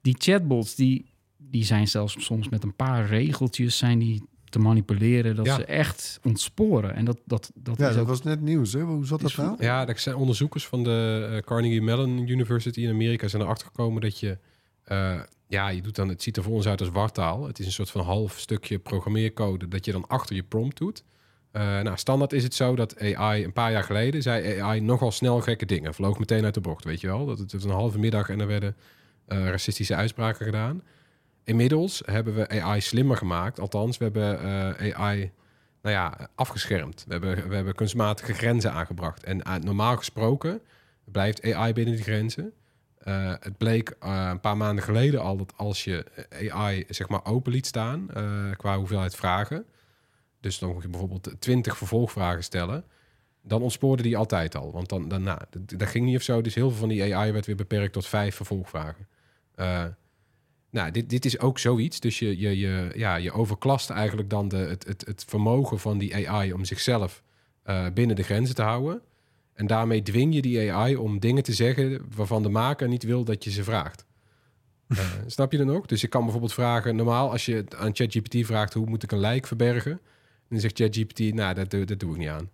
die chatbots, die, die zijn zelfs soms met een paar regeltjes... zijn die te manipuleren, dat Ja. ze echt ontsporen. En dat, dat, dat Ja, is dat ook... was net nieuws, hè? Hoe zat dat nou? Ja, er zijn onderzoekers van de eh, Carnegie Mellon University in Amerika zijn erachter gekomen dat je, eh, ja, je doet dan, het ziet er voor ons uit als wartaal. Het is een soort van half stukje programmeercode dat je dan achter je prompt doet. Eh, nou, standaard is het zo dat AI een paar jaar geleden zei AI nogal snel gekke dingen. Vloog meteen uit de bocht, weet je wel. Dat het was een halve middag en er werden eh, racistische uitspraken gedaan. Inmiddels hebben we AI slimmer gemaakt. Althans, we hebben eh, AI nou ja, afgeschermd. We hebben, we hebben kunstmatige grenzen aangebracht. En normaal gesproken blijft AI binnen die grenzen. Eh, het bleek eh, een paar maanden geleden al dat als je AI zeg maar open liet staan eh, qua hoeveelheid vragen, dus dan moet je bijvoorbeeld 20 vervolgvragen stellen, dan ontspoorde die altijd al. Want dan, dan nou, dat, dat ging niet of zo. Dus heel veel van die AI werd weer beperkt tot vijf vervolgvragen. Nou, dit, dit is ook zoiets. Dus je, je, je, ja, je overklast eigenlijk dan de, het, het, het vermogen van die AI om zichzelf binnen de grenzen te houden. En daarmee dwing je die AI om dingen te zeggen waarvan de maker niet wil dat je ze vraagt. <laughs> Eh, snap je dan ook? Dus je kan bijvoorbeeld vragen, normaal als je aan ChatGPT vraagt hoe moet ik een lijk verbergen, dan zegt ChatGPT, nou dat, doe- dat doe ik niet aan.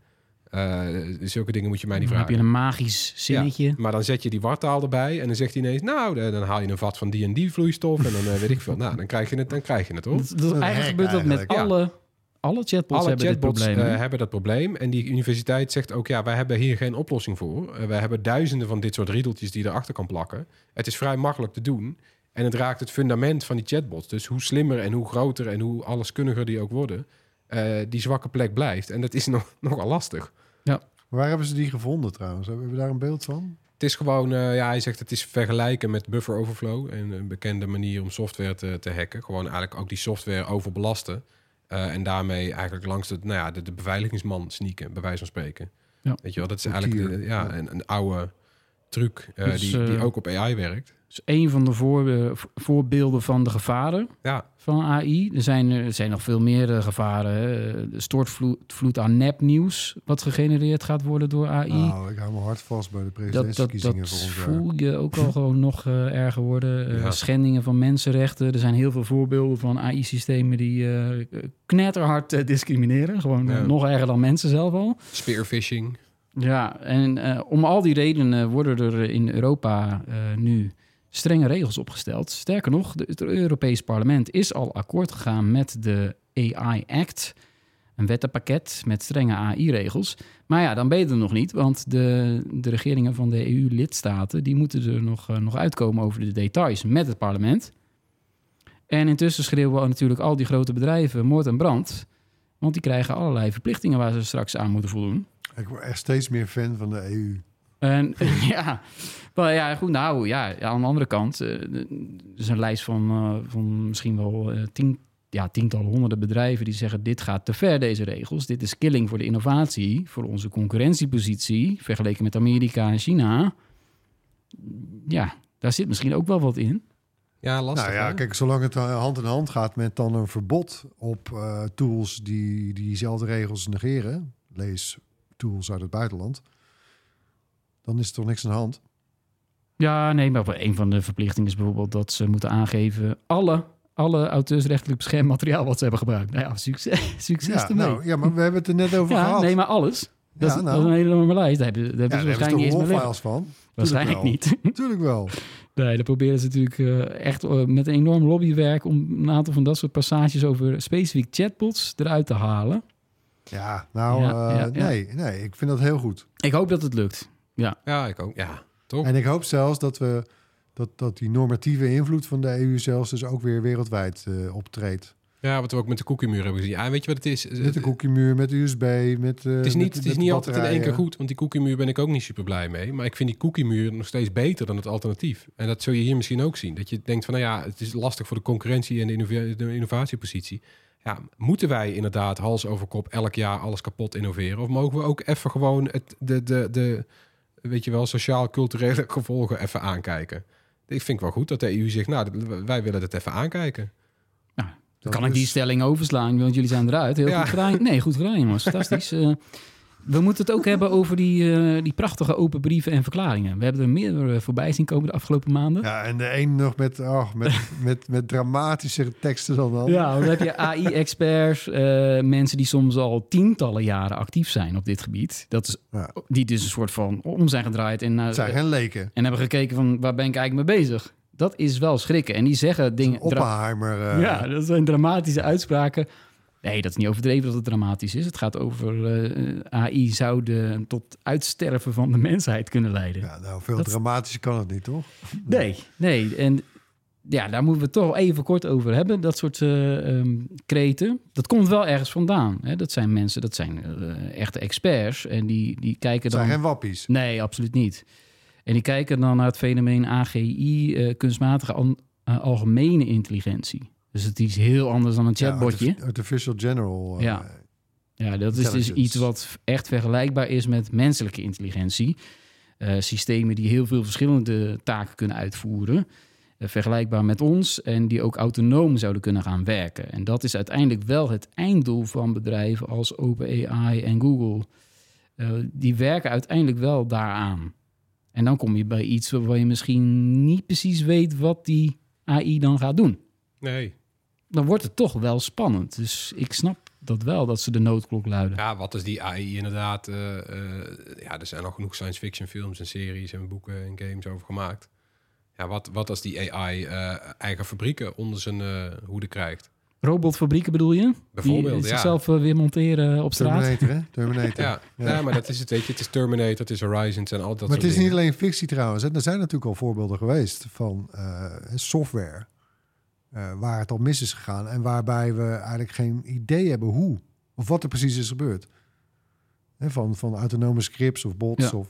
Eh, zulke dingen moet je mij niet Dan heb vragen. je een magisch zinnetje. Ja, maar dan zet je die wartaal erbij en dan zegt hij ineens, nou, dan haal je een vat van die en die vloeistof en dan eh, weet ik veel. Nou, dan krijg je het, dan krijg je het hoor. Dat, eigenlijk gebeurt dat met alle, alle chatbots Alle hebben chatbots dit probleem. eh, hebben dat probleem. En die universiteit zegt ook, ja, wij hebben hier geen oplossing voor. Eh, wij hebben duizenden van dit soort riedeltjes die je erachter kan plakken. Het is vrij makkelijk te doen. En het raakt het fundament van die chatbots. Dus hoe slimmer en hoe groter en hoe alleskunniger die ook worden, eh, die zwakke plek blijft. En dat is <laughs> nog, nogal lastig. Waar hebben ze die gevonden trouwens? Hebben we daar een beeld van? Het is gewoon, eh, ja, hij zegt het is vergelijken met buffer overflow. En een bekende manier om software te, te hacken. Gewoon eigenlijk ook die software overbelasten. Eh, en daarmee eigenlijk langs de, nou ja, de, de beveiligingsman sneaken, bij wijze van spreken. Ja. Weet je wel, dat is eigenlijk de, ja, Ja. Een, een oude truc eh, Dus, die, die eh, ook op AI werkt. Dus een van de voor, eh, vo- voorbeelden van de gevaren Ja, van AI. Er zijn, er zijn nog veel meer eh, gevaren. Hè. De stortvloed vloed aan nepnieuws, wat gegenereerd gaat worden door AI. Nou, ik hou me hard vast bij de dat, dat, presidentsverkiezingen dat volgend jaar. voel je ook al gewoon nog eh, erger worden. Eh, Ja. Schendingen van mensenrechten. Er zijn heel veel voorbeelden van AI-systemen die eh knetterhard eh, discrimineren. Gewoon eh, Ja. nog erger dan mensen zelf al. spearfishing. Ja, en eh, om al die redenen worden er in Europa eh, nu strenge regels opgesteld. Sterker nog, het Europees Parlement is al akkoord gegaan met de AI Act. Een wettenpakket met strenge AI-regels. Maar ja, dan ben je nog niet, want de, de regeringen van de EU-lidstaten... die moeten er nog, eh, nog uitkomen over de details met het parlement. En intussen schreeuwen natuurlijk al die grote bedrijven moord en brand... want die krijgen allerlei verplichtingen waar ze straks aan moeten voldoen. Ik word echt steeds meer fan van de EU. En <laughs> ja, maar ja, goed, nou ja, ja, aan de andere kant, eh, er is een lijst van, eh, van misschien wel eh, tien, ja, tientallen, honderden bedrijven die zeggen: dit gaat te ver, deze regels. Dit is killing voor de innovatie, voor onze concurrentiepositie, vergeleken met Amerika en China. Ja, daar zit misschien ook wel wat in. Ja, lastig. nou ja, hè? kijk, zolang het hand in hand gaat met dan een verbod op eh, tools die diezelfde regels negeren, lees tools uit het buitenland, dan is er toch niks aan de hand. Ja, nee, maar een van de verplichtingen is bijvoorbeeld dat ze moeten aangeven alle, alle auteursrechtelijk beschermd materiaal wat ze hebben gebruikt. Nou ja, succes, <laughs> succes Ja, ermee. nou, ja, maar we hebben het er net over <laughs> ja, gehad. nee, maar alles. Dat, Ja, is, nou. dat is een hele enorme lijst. Daar hebben, daar hebben ze waarschijnlijk niet eens meer van? Waarschijnlijk niet. <laughs> Tuurlijk wel. Nee, dan proberen ze natuurlijk eh, echt eh, met een enorm lobbywerk... om een aantal van dat soort passages over specifiek chatbots eruit te halen. Ja, nou, Ja, eh, nee, nee, ik vind dat heel goed. Ik hoop dat het lukt. Ja, ik ook. Ja, toch? En ik hoop zelfs dat we dat, dat die normatieve invloed van de EU zelfs dus ook weer wereldwijd eh, optreedt. Ja, wat we ook met de koekiemuur hebben gezien. Ja, weet je wat het is? Met de koekiemuur, met USB, met. eh, Het is met- niet, het is met niet altijd in één keer goed, want die koekiemuur ben ik ook niet super blij mee. Maar ik vind die koekiemuur nog steeds beter dan het alternatief. En dat zul je hier misschien ook zien. Dat je denkt van, nou ja, het is lastig voor de concurrentie en de, innova- de innovatiepositie. Ja, moeten wij inderdaad hals over kop elk jaar alles kapot innoveren? Of mogen we ook even gewoon het, de, de, de, weet je wel, sociaal-culturele <laughs> gevolgen even aankijken? Ik vind wel goed dat de EU zegt, nou, wij willen het even aankijken. Dan Dat kan ik die stelling overslaan, want jullie zijn eruit. Heel Ja. goed gedaan. Nee, goed gedaan, jongens. <laughs> Fantastisch. We moeten het ook hebben over die, eh, die prachtige open brieven en verklaringen. We hebben er meer eh, voorbij zien komen de afgelopen maanden. Ja, en de een nog met, oh, met, <laughs> met, met dramatische teksten dan dan. Ja, dan heb je AI-experts, eh, mensen die soms al tientallen jaren actief zijn op dit gebied. Dat is, Ja. Die dus een soort van om zijn gedraaid en, uh, zijn geen leken. en hebben gekeken van waar ben ik eigenlijk mee bezig. Dat is wel schrikken. En die zeggen dingen... Oppenheimer. ja, dat zijn dramatische uitspraken. Nee, dat is niet overdreven dat het dramatisch is. Het gaat over eh, AI zou de, tot uitsterven van de mensheid kunnen leiden. ja, nou, veel Dat- dramatischer kan het niet, toch? Nee, nee. En ja, daar moeten we het toch even kort over hebben. Dat soort eh, ehm, kreten. Dat komt wel ergens vandaan. Hè? Dat zijn mensen, dat zijn eh, echte experts. En die, die kijken dan... zijn geen wappies. Nee, absoluut niet. En die kijken dan naar het fenomeen AGI, eh, kunstmatige an- eh, algemene intelligentie. Dus het is heel anders dan een Ja, chatbotje. artif- artificial General. eh, Ja. Ja, dat is dus iets wat echt vergelijkbaar is met menselijke intelligentie. Eh, systemen die heel veel verschillende taken kunnen uitvoeren. eh, vergelijkbaar met ons en die ook autonoom zouden kunnen gaan werken. En dat is uiteindelijk wel het einddoel van bedrijven als OpenAI en Google. Eh, die werken uiteindelijk wel daaraan. En dan kom je bij iets waar je misschien niet precies weet wat die AI dan gaat doen Nee. Dan wordt het toch wel spannend. Dus ik snap dat wel, dat ze de noodklok luiden. Ja, wat is die AI inderdaad? eh, eh, ja, er zijn al genoeg science fiction films en series en boeken en games over gemaakt. Ja, wat, wat als die AI eh, eigen fabrieken onder zijn eh, hoede krijgt? Robotfabrieken bedoel je? Bijvoorbeeld, Die zichzelf weer monteren op straat? Terminator, hè? Terminator. <laughs> Ja, ja. maar dat is het, weet je. Het is Terminator, het is Horizons en al dat maar het is niet alleen fictie trouwens. hè. Er zijn natuurlijk al voorbeelden geweest van eh, software. Eh, waar het al mis is gegaan. En waarbij we eigenlijk geen idee hebben hoe. Of wat er precies is gebeurd. Hè, van, van autonome scripts of bots. Ja. Of,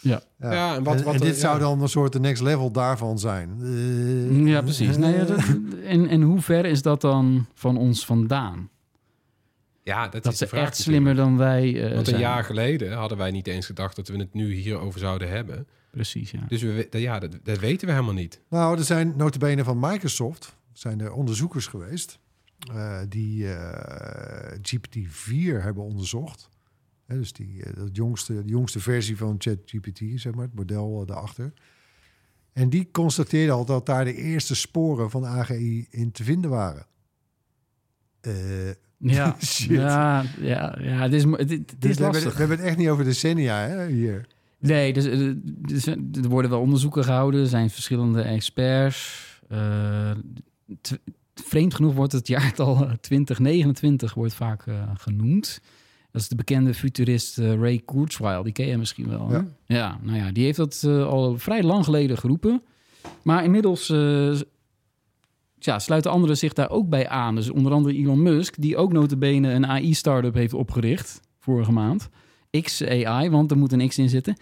Ja. Ja, en wat- wat en er- dit zou dan een soort de next level daarvan zijn. Eh, Ja, precies. Nee, dat- en, en hoe ver is dat dan van ons vandaan? Ja, dat, Dat is de ze vraag echt slimmer dan wij eh, Want een zijn. jaar geleden hadden wij niet eens gedacht dat we het nu hierover zouden hebben. Precies, ja. Dus we, ja, dat, dat weten we helemaal niet. Nou, er zijn notabene van Microsoft zijn er onderzoekers geweest eh, die eh, GPT-4 hebben onderzocht. Hè, dus die, dat jongste, de jongste versie van ChatGPT, zeg maar, het model daarachter. En die constateerden al dat daar de eerste sporen van AGI in te vinden waren. Eh, <laughs> Ja, Shit. ja, ja, ja, het is, het, het dus is we, hebben, lastig. we hebben het echt niet over decennia hè, hier. Nee, dus, eh, dus, eh, er worden wel onderzoeken gehouden. Er zijn verschillende experts. Eh, vreemd genoeg wordt het jaartal <laughs> eh, 2029 wordt vaak genoemd. Dat is de bekende futurist Ray Kurzweil. Die ken je misschien wel. Ja. ja, nou ja, die heeft dat al vrij lang geleden geroepen. Maar inmiddels ja, sluiten anderen zich daar ook bij aan. Dus onder andere Elon Musk, die ook notabene een AI-startup heeft opgericht vorige maand. XAI, want er moet een X in zitten.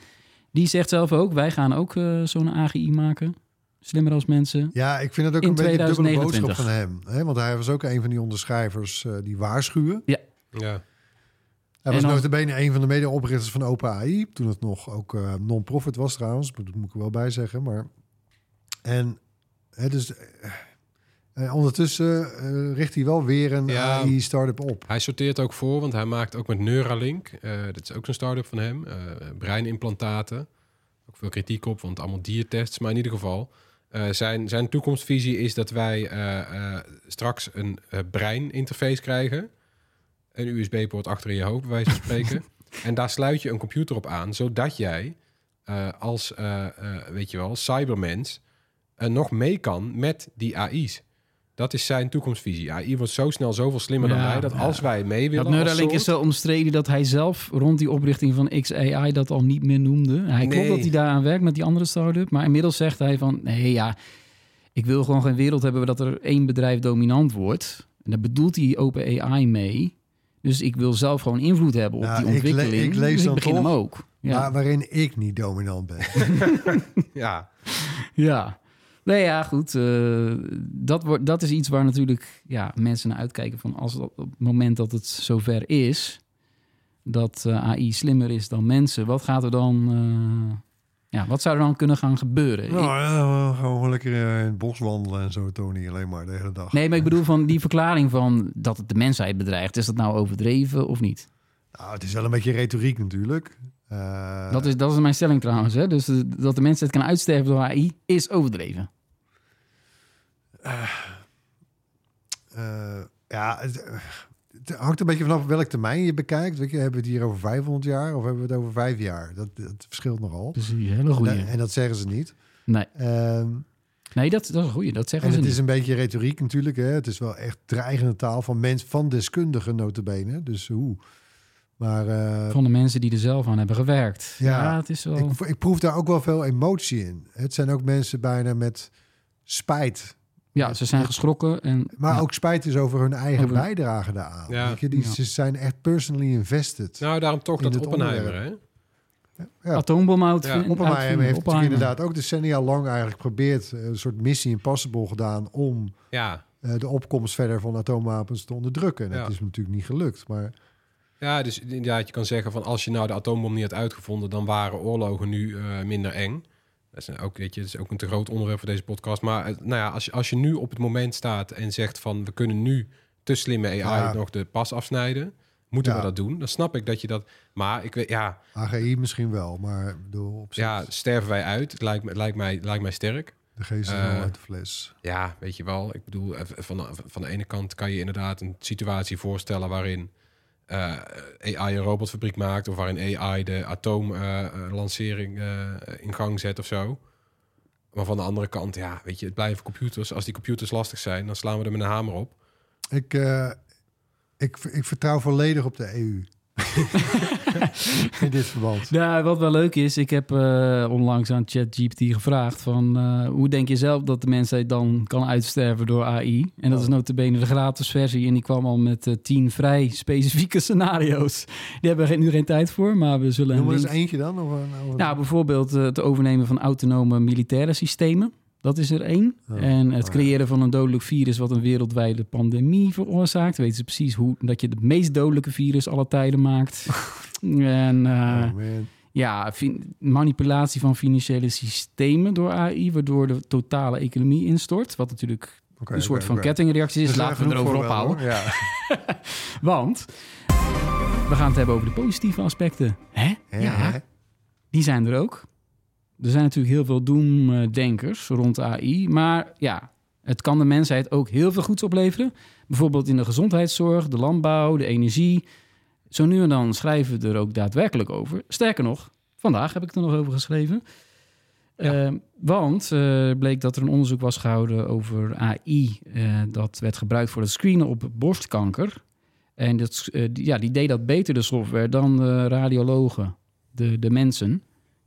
Die zegt zelf ook, wij gaan ook eh, zo'n AGI maken. Slimmer als mensen. Ja, ik vind het ook een beetje een dubbele 2029. boodschap van hem. Hè? Want hij was ook een van die onderschrijvers eh, die waarschuwen. Ja. Hij En was notabene een van de mede-oprichters van OpenAI. Toen het nog ook eh, non-profit was trouwens. Dat moet ik er wel bij zeggen. Maar... En hè, dus, eh, ondertussen eh, richt hij wel weer een Ja. AI-startup op. Hij sorteert ook voor, want hij maakt ook met Neuralink. eh, dat is ook zo'n start-up van hem. breinimplantaten. Ook veel kritiek op, want allemaal diertests. Maar in ieder geval, zijn, zijn toekomstvisie is dat wij straks een breininterface krijgen. Een USB-poort achter in je hoofd, bij wijze van spreken. <laughs> en daar sluit je een computer op aan, zodat jij als, eh, weet je wel, cybermens nog mee kan met die AI's. Dat is zijn toekomstvisie. AI wordt zo snel zoveel slimmer dan wij, dat ja. als wij mee willen Dat Neuralink is zo omstreden dat hij zelf rond die oprichting van XAI dat al niet meer noemde. Hij klopt dat hij daaraan werkt met die andere start-up. Maar inmiddels zegt hij van, nee ja, ik wil gewoon geen wereld hebben waar dat er één bedrijf dominant wordt. En daar bedoelt hij OpenAI mee. Dus ik wil zelf gewoon invloed hebben op Nou, die ik le- ontwikkeling. ik lees dus dan ik begin toch- hem ook. Ja. Maar waarin ik niet dominant ben. <laughs> Ja, Ja. Nee, ja, goed. eh, dat, wordt, dat is iets waar natuurlijk ja, mensen naar uitkijken. Van als op het moment dat het zover is, dat eh, AI slimmer is dan mensen, wat gaat er dan. eh, ja, wat zou er dan kunnen gaan gebeuren? nou, ja, gewoon lekker in het bos wandelen en zo, Tony. Alleen maar de hele dag. nee, maar ik bedoel van die verklaring van dat het de mensheid bedreigt. Is dat nou overdreven of niet? Nou, het is wel een beetje retoriek natuurlijk. Eh, dat, is, dat is mijn stelling trouwens. Hè? Dus eh, dat de mensheid kan uitsterven door AI is overdreven. eh, ja, het, het hangt een beetje vanaf welk termijn je bekijkt. Weet je, hebben we het hier over 500 jaar of hebben we het over vijf jaar? Dat, dat verschilt nogal. Dus een hele goede. En, en dat zeggen ze niet. Nee, Ehm, nee dat, dat is een goede. Dat zeggen en ze het niet. is een beetje retoriek natuurlijk. Hè? Het is wel echt dreigende taal van mens, van deskundigen notabene. Dus hoe? Maar eh, Van de mensen die er zelf aan hebben gewerkt. Ja, Ja, het is wel... ik, ik proef daar ook wel veel emotie in. Het zijn ook mensen bijna met spijt. ja, ze zijn geschrokken. En, Maar ja. ook spijt is over hun eigen Over- bijdrage daaraan. Ja. Je? Die, Ja. Ze zijn echt personally invested. Nou, daarom toch dat het Oppenheimer, onderwerp. hè? Ja. atoombom Oppenheimer heeft natuurlijk Oppenheimer. inderdaad ook decennia lang eigenlijk geprobeerd... eh, een soort missie impossible gedaan... om Ja. eh, de opkomst verder van atoomwapens te onderdrukken. En dat is natuurlijk niet gelukt. Maar Ja, dus inderdaad, je kan zeggen van als je nou de atoombom niet had uitgevonden, dan waren oorlogen nu eh, minder eng. Dat is ook, weet je, dat is ook een te groot onderwerp voor deze podcast. Maar eh, nou ja, als je, als je nu op het moment staat en zegt van we kunnen nu te slimme AI Ja. nog de pas afsnijden, moeten Ja. we dat doen? Dan snap ik dat je dat. Maar ik weet, ja, AGI misschien wel. Maar ik bedoel, op zich, ja, sterven wij uit? Het lijkt, lijkt, mij, lijkt mij sterk. de geest is wel uit de fles. Ja, weet je wel. Ik bedoel, van, van de ene kant kan je inderdaad een situatie voorstellen waarin eh, AI een robotfabriek maakt of waarin AI de atoomlancering in gang zet of zo. Maar van de andere kant, ja, weet je, het blijven computers. Als die computers lastig zijn, dan slaan we er met een hamer op. Ik, eh, ik, ik vertrouw volledig op de EU. <laughs> In dit verband. Ja, wat wel leuk is, ik heb eh, onlangs aan ChatGPT gevraagd van eh, hoe denk je zelf dat de mensheid dan kan uitsterven door AI? En dat is notabene de gratis versie en die kwam al met eh, tien vrij specifieke scenario's. Die hebben we nu geen tijd voor, maar we zullen Noem een er eens link... eentje dan? Of, een- of een- Nou, bijvoorbeeld het overnemen van autonome militaire systemen. Dat is er één. En het oh, creëren van een dodelijk virus wat een wereldwijde pandemie veroorzaakt. Weten ze precies hoe dat je het meest dodelijke virus aller tijden maakt. <laughs> en eh, oh, ja, manipulatie van financiële systemen door AI, waardoor de totale economie instort. Wat natuurlijk een soort van kettingreactie is. Laten we erover ophouden. Ja. <laughs> Want we gaan het hebben over de positieve aspecten. Hè? Ja, die zijn er ook. Er zijn natuurlijk heel veel doemdenkers rond AI. Maar ja, het kan de mensheid ook heel veel goeds opleveren. Bijvoorbeeld in de gezondheidszorg, de landbouw, de energie. Zo nu en dan schrijven we er ook daadwerkelijk over. Sterker nog, vandaag heb ik er nog over geschreven. Eh, want eh, bleek dat er een onderzoek was gehouden over AI. eh, dat werd gebruikt voor het screenen op borstkanker. En dat, die- ja, die deed dat beter, de software, dan de radiologen, de, de mensen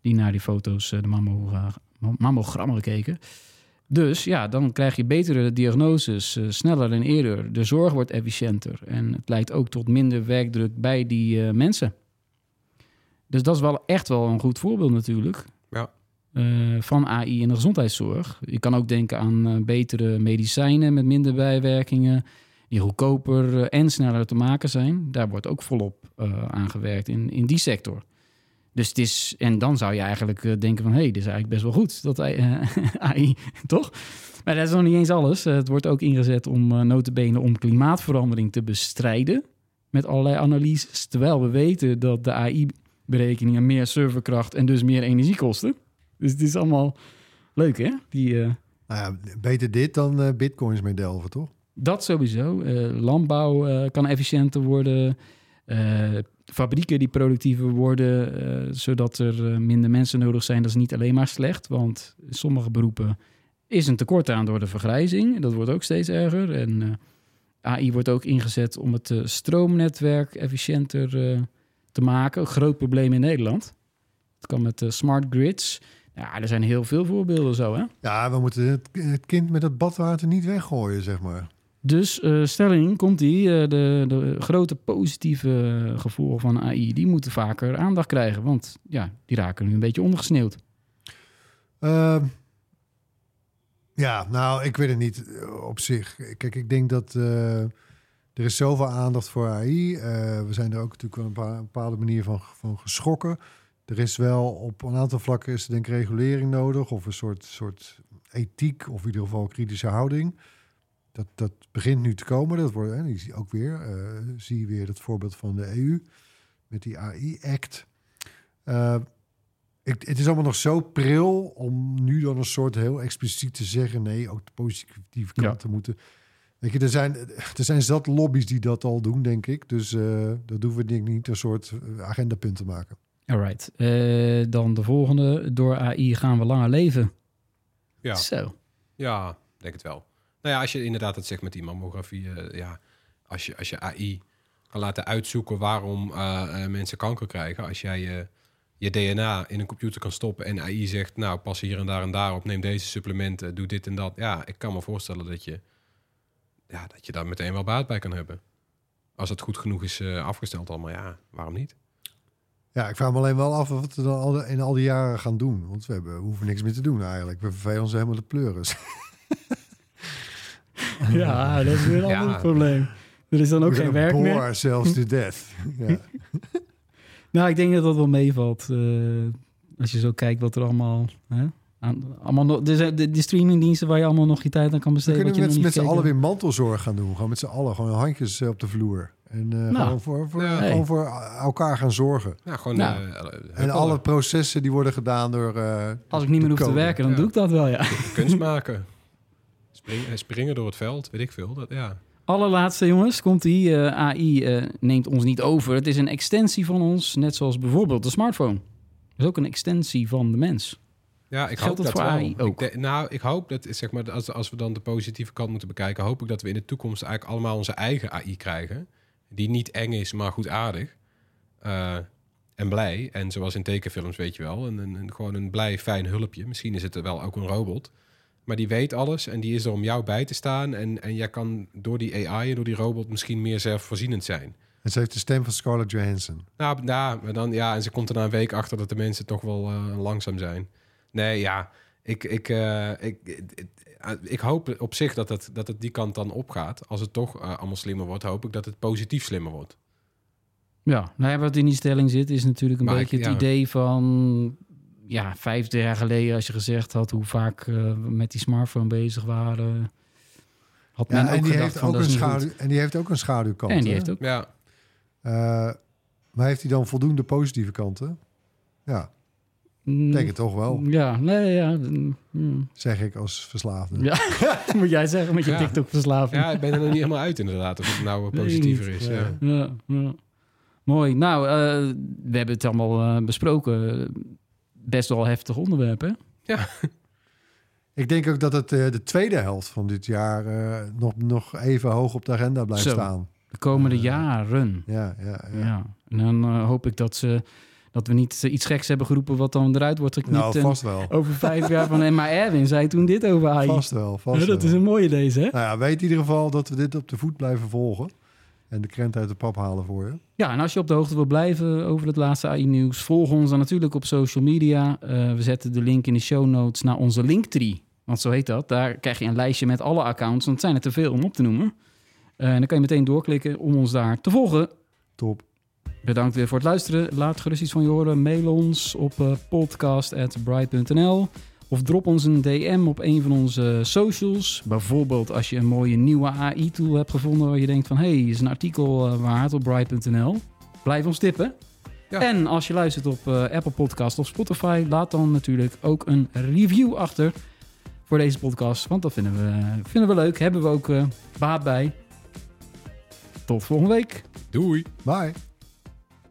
die naar die foto's, eh, de mammogra- mammogrammen keken. Dus ja, dan krijg je betere diagnoses, eh, sneller en eerder. De zorg wordt efficiënter en het leidt ook tot minder werkdruk bij die eh, mensen. Dus dat is wel echt wel een goed voorbeeld natuurlijk. Ja. van AI in de gezondheidszorg. Je kan ook denken aan betere medicijnen met minder bijwerkingen, die goedkoper en sneller te maken zijn. Daar wordt ook volop aan gewerkt in, in die sector. Dus het is, en dan zou je eigenlijk uh, denken van, hé, hey, dit is eigenlijk best wel goed, dat uh, AI, <laughs> toch? Maar dat is nog niet eens alles. Uh, het wordt ook ingezet om uh, notabene om klimaatverandering te bestrijden met allerlei analyses. Terwijl we weten dat de AI-berekeningen meer serverkracht en dus meer energie kosten. Dus het is allemaal leuk, hè? Die, uh, nou ja, beter dit dan bitcoins mee delven, toch? Dat sowieso. Landbouw kan efficiënter worden. Fabrieken die productiever worden, uh, zodat er minder mensen nodig zijn. Dat is niet alleen maar slecht, want in sommige beroepen is een tekort aan door de vergrijzing. Dat wordt ook steeds erger. En uh, AI wordt ook ingezet om het stroomnetwerk efficiënter te maken. Een groot probleem in Nederland. Het kan met smart grids. Ja, er zijn heel veel voorbeelden zo, hè? Ja, we moeten het kind met het badwater niet weggooien, zeg maar. Dus uh, stelling komt die, uh, de, de, grote positieve gevolgen van AI, die moeten vaker aandacht krijgen. Want ja, die raken nu een beetje ondergesneeuwd. Uh, ja, nou, ik weet het niet uh, op zich. Kijk, ik denk dat er is zoveel aandacht voor AI. We zijn er ook natuurlijk op een bepaalde manier van, van geschrokken. Er is wel op een aantal vlakken is denk regulering nodig of een soort, soort ethiek of in ieder geval kritische houding. Dat, dat begint nu te komen. Dat wordt, hè, ik zie ook weer, uh, zie weer dat voorbeeld van de EU. met die AI-act. Eh, ik, het is allemaal nog zo pril om nu dan een soort heel expliciet te zeggen... nee, ook de positieve kanten moeten... Weet je, er zijn, er zijn zat lobby's die dat al doen, denk ik. Dus eh dat hoeven we denk ik niet een soort agendapunt te maken. Alright. Eh, dan de volgende. Door AI gaan we langer leven. Ja. Zo. Ja, denk het wel. Nou ja, als je inderdaad het zegt met die mammografie, eh, ja, als je, als je AI kan laten uitzoeken waarom eh, eh, mensen kanker krijgen, als jij je DNA in een computer kan stoppen en AI zegt, nou, pas hier en daar en daar op, neem deze supplementen, doe dit en dat. Ja, ik kan me voorstellen dat je, ja, dat je daar meteen wel baat bij kan hebben. Als het goed genoeg is eh, afgesteld allemaal, ja, waarom niet? Ja, ik vraag me alleen wel af wat we dan al, in al die jaren gaan doen. Want we, hebben, hoeven niks meer te doen eigenlijk. We vervelen ons helemaal de pleuris. <laughs> Ja, dat is weer een Ja. ander probleem. Er is dan ook We geen werk bore meer. ourselves to death. <laughs> ja. Nou, ik denk dat dat wel meevalt. eh, als je zo kijkt wat er allemaal... Hè, aan, allemaal nog, de, de, de streamingdiensten waar je allemaal nog je tijd aan kan We besteden. kunnen wat je met, met niet z'n allen weer mantelzorg gaan doen. Gewoon met z'n allen, gewoon handjes eh, op de vloer. En eh, Nou. gewoon, voor, voor, Ja. gewoon voor elkaar gaan zorgen. Nou, gewoon Nou. eh, eh, En alle processen die worden gedaan door... eh. Als ik niet meer hoef te werken, dan Ja. doe ik dat wel, ja. kunst maken. Springen, springen door het veld, weet ik veel. Dat, ja. Allerlaatste, jongens, komt die eh, AI eh, neemt ons niet over. Het is een extensie van ons, net zoals bijvoorbeeld de smartphone. Het is ook een extensie van de mens. Ja, ik Geldt hoop dat dat wel. AI ook? Ik de- nou, ik hoop dat, zeg maar, als, als we dan de positieve kant moeten bekijken, hoop ik dat we in de toekomst eigenlijk allemaal onze eigen AI krijgen. Die niet eng is, maar goed aardig. Eh, en blij. En zoals in tekenfilms, weet je wel. Een, een, een- gewoon een blij, fijn hulpje. Misschien is het er wel ook een robot. Maar die weet alles en die is er om jou bij te staan. En, en jij kan door die AI en door die robot misschien meer zelfvoorzienend zijn. En ze heeft de stem van Scarlett Johansson. Nou, nou, maar dan, ja, en ze komt er na een week achter dat de mensen toch wel eh, langzaam zijn. Nee, ja, ik, ik, eh, ik, ik, ik hoop op zich dat het, dat het die kant dan opgaat. Als het toch eh, allemaal slimmer wordt, hoop ik dat het positief slimmer wordt. Ja, nou ja, wat in die stelling zit, is natuurlijk een Maar beetje ik- het idee van... Ja, vijftig jaar geleden, als je gezegd had hoe vaak eh, we met die smartphone bezig waren... Had men Ja, en, ook die gedacht heeft van, ook dat een schaduw, en die heeft ook een schaduwkant. En die hè? heeft ook... Ja, Eh, maar heeft hij dan voldoende positieve kanten? Ja, Mm, denk het toch wel. Ja, nee, ja. mm, mm. Zeg ik als verslaafde. Ja, <laughs> moet jij zeggen met je Ja. TikTok-verslaving. ja, ik ben er nog niet helemaal uit inderdaad. Of het nou Nee, positiever is. Ja. Ja, ja. Mooi. Nou, eh, we hebben het allemaal besproken. Best wel heftig onderwerp, hè? <laughs> Ik denk ook dat het eh, de tweede helft van dit jaar eh, nog, nog even hoog op de agenda blijft Zo. staan. De komende Eh, jaren. Ja, ja, ja. Ja. En dan hoop ik dat, ze, dat we niet iets geks hebben geroepen... wat dan eruit wordt geknipt. Nou, vast wel. over vijf <laughs> jaar van... "Eh, maar Erwin zei toen dit over AI. Vast wel, vast Ja, <laughs> dat wel. is een mooie deze, hè? Nou ja, weet in ieder geval dat we dit op de voet blijven volgen. En de krent uit de pap halen voor je. Ja, en als je op de hoogte wil blijven over het laatste AI-nieuws... volg ons dan natuurlijk op social media. Eh, we zetten de link in de show notes naar onze Linktree. Want zo heet dat. Daar krijg je een lijstje met alle accounts. Want het zijn er te veel om op te noemen. Eh, en dan kan je meteen doorklikken om ons daar te volgen. Top. Bedankt weer voor het luisteren. Laat gerust iets van je horen. Mail ons op uh, podcast.bright.nl of drop ons een DM op een van onze socials. Bijvoorbeeld als je een mooie nieuwe AI-tool hebt gevonden... waar je denkt van... hé, hey, is een artikel uh, waard op bright.nl. Blijf ons tippen. Ja. En als je luistert op uh, Apple Podcast of Spotify... laat dan natuurlijk ook een review achter voor deze podcast. Want dat vinden we, vinden we leuk. Hebben we ook uh, baat bij. Tot volgende week. Doei. Bye.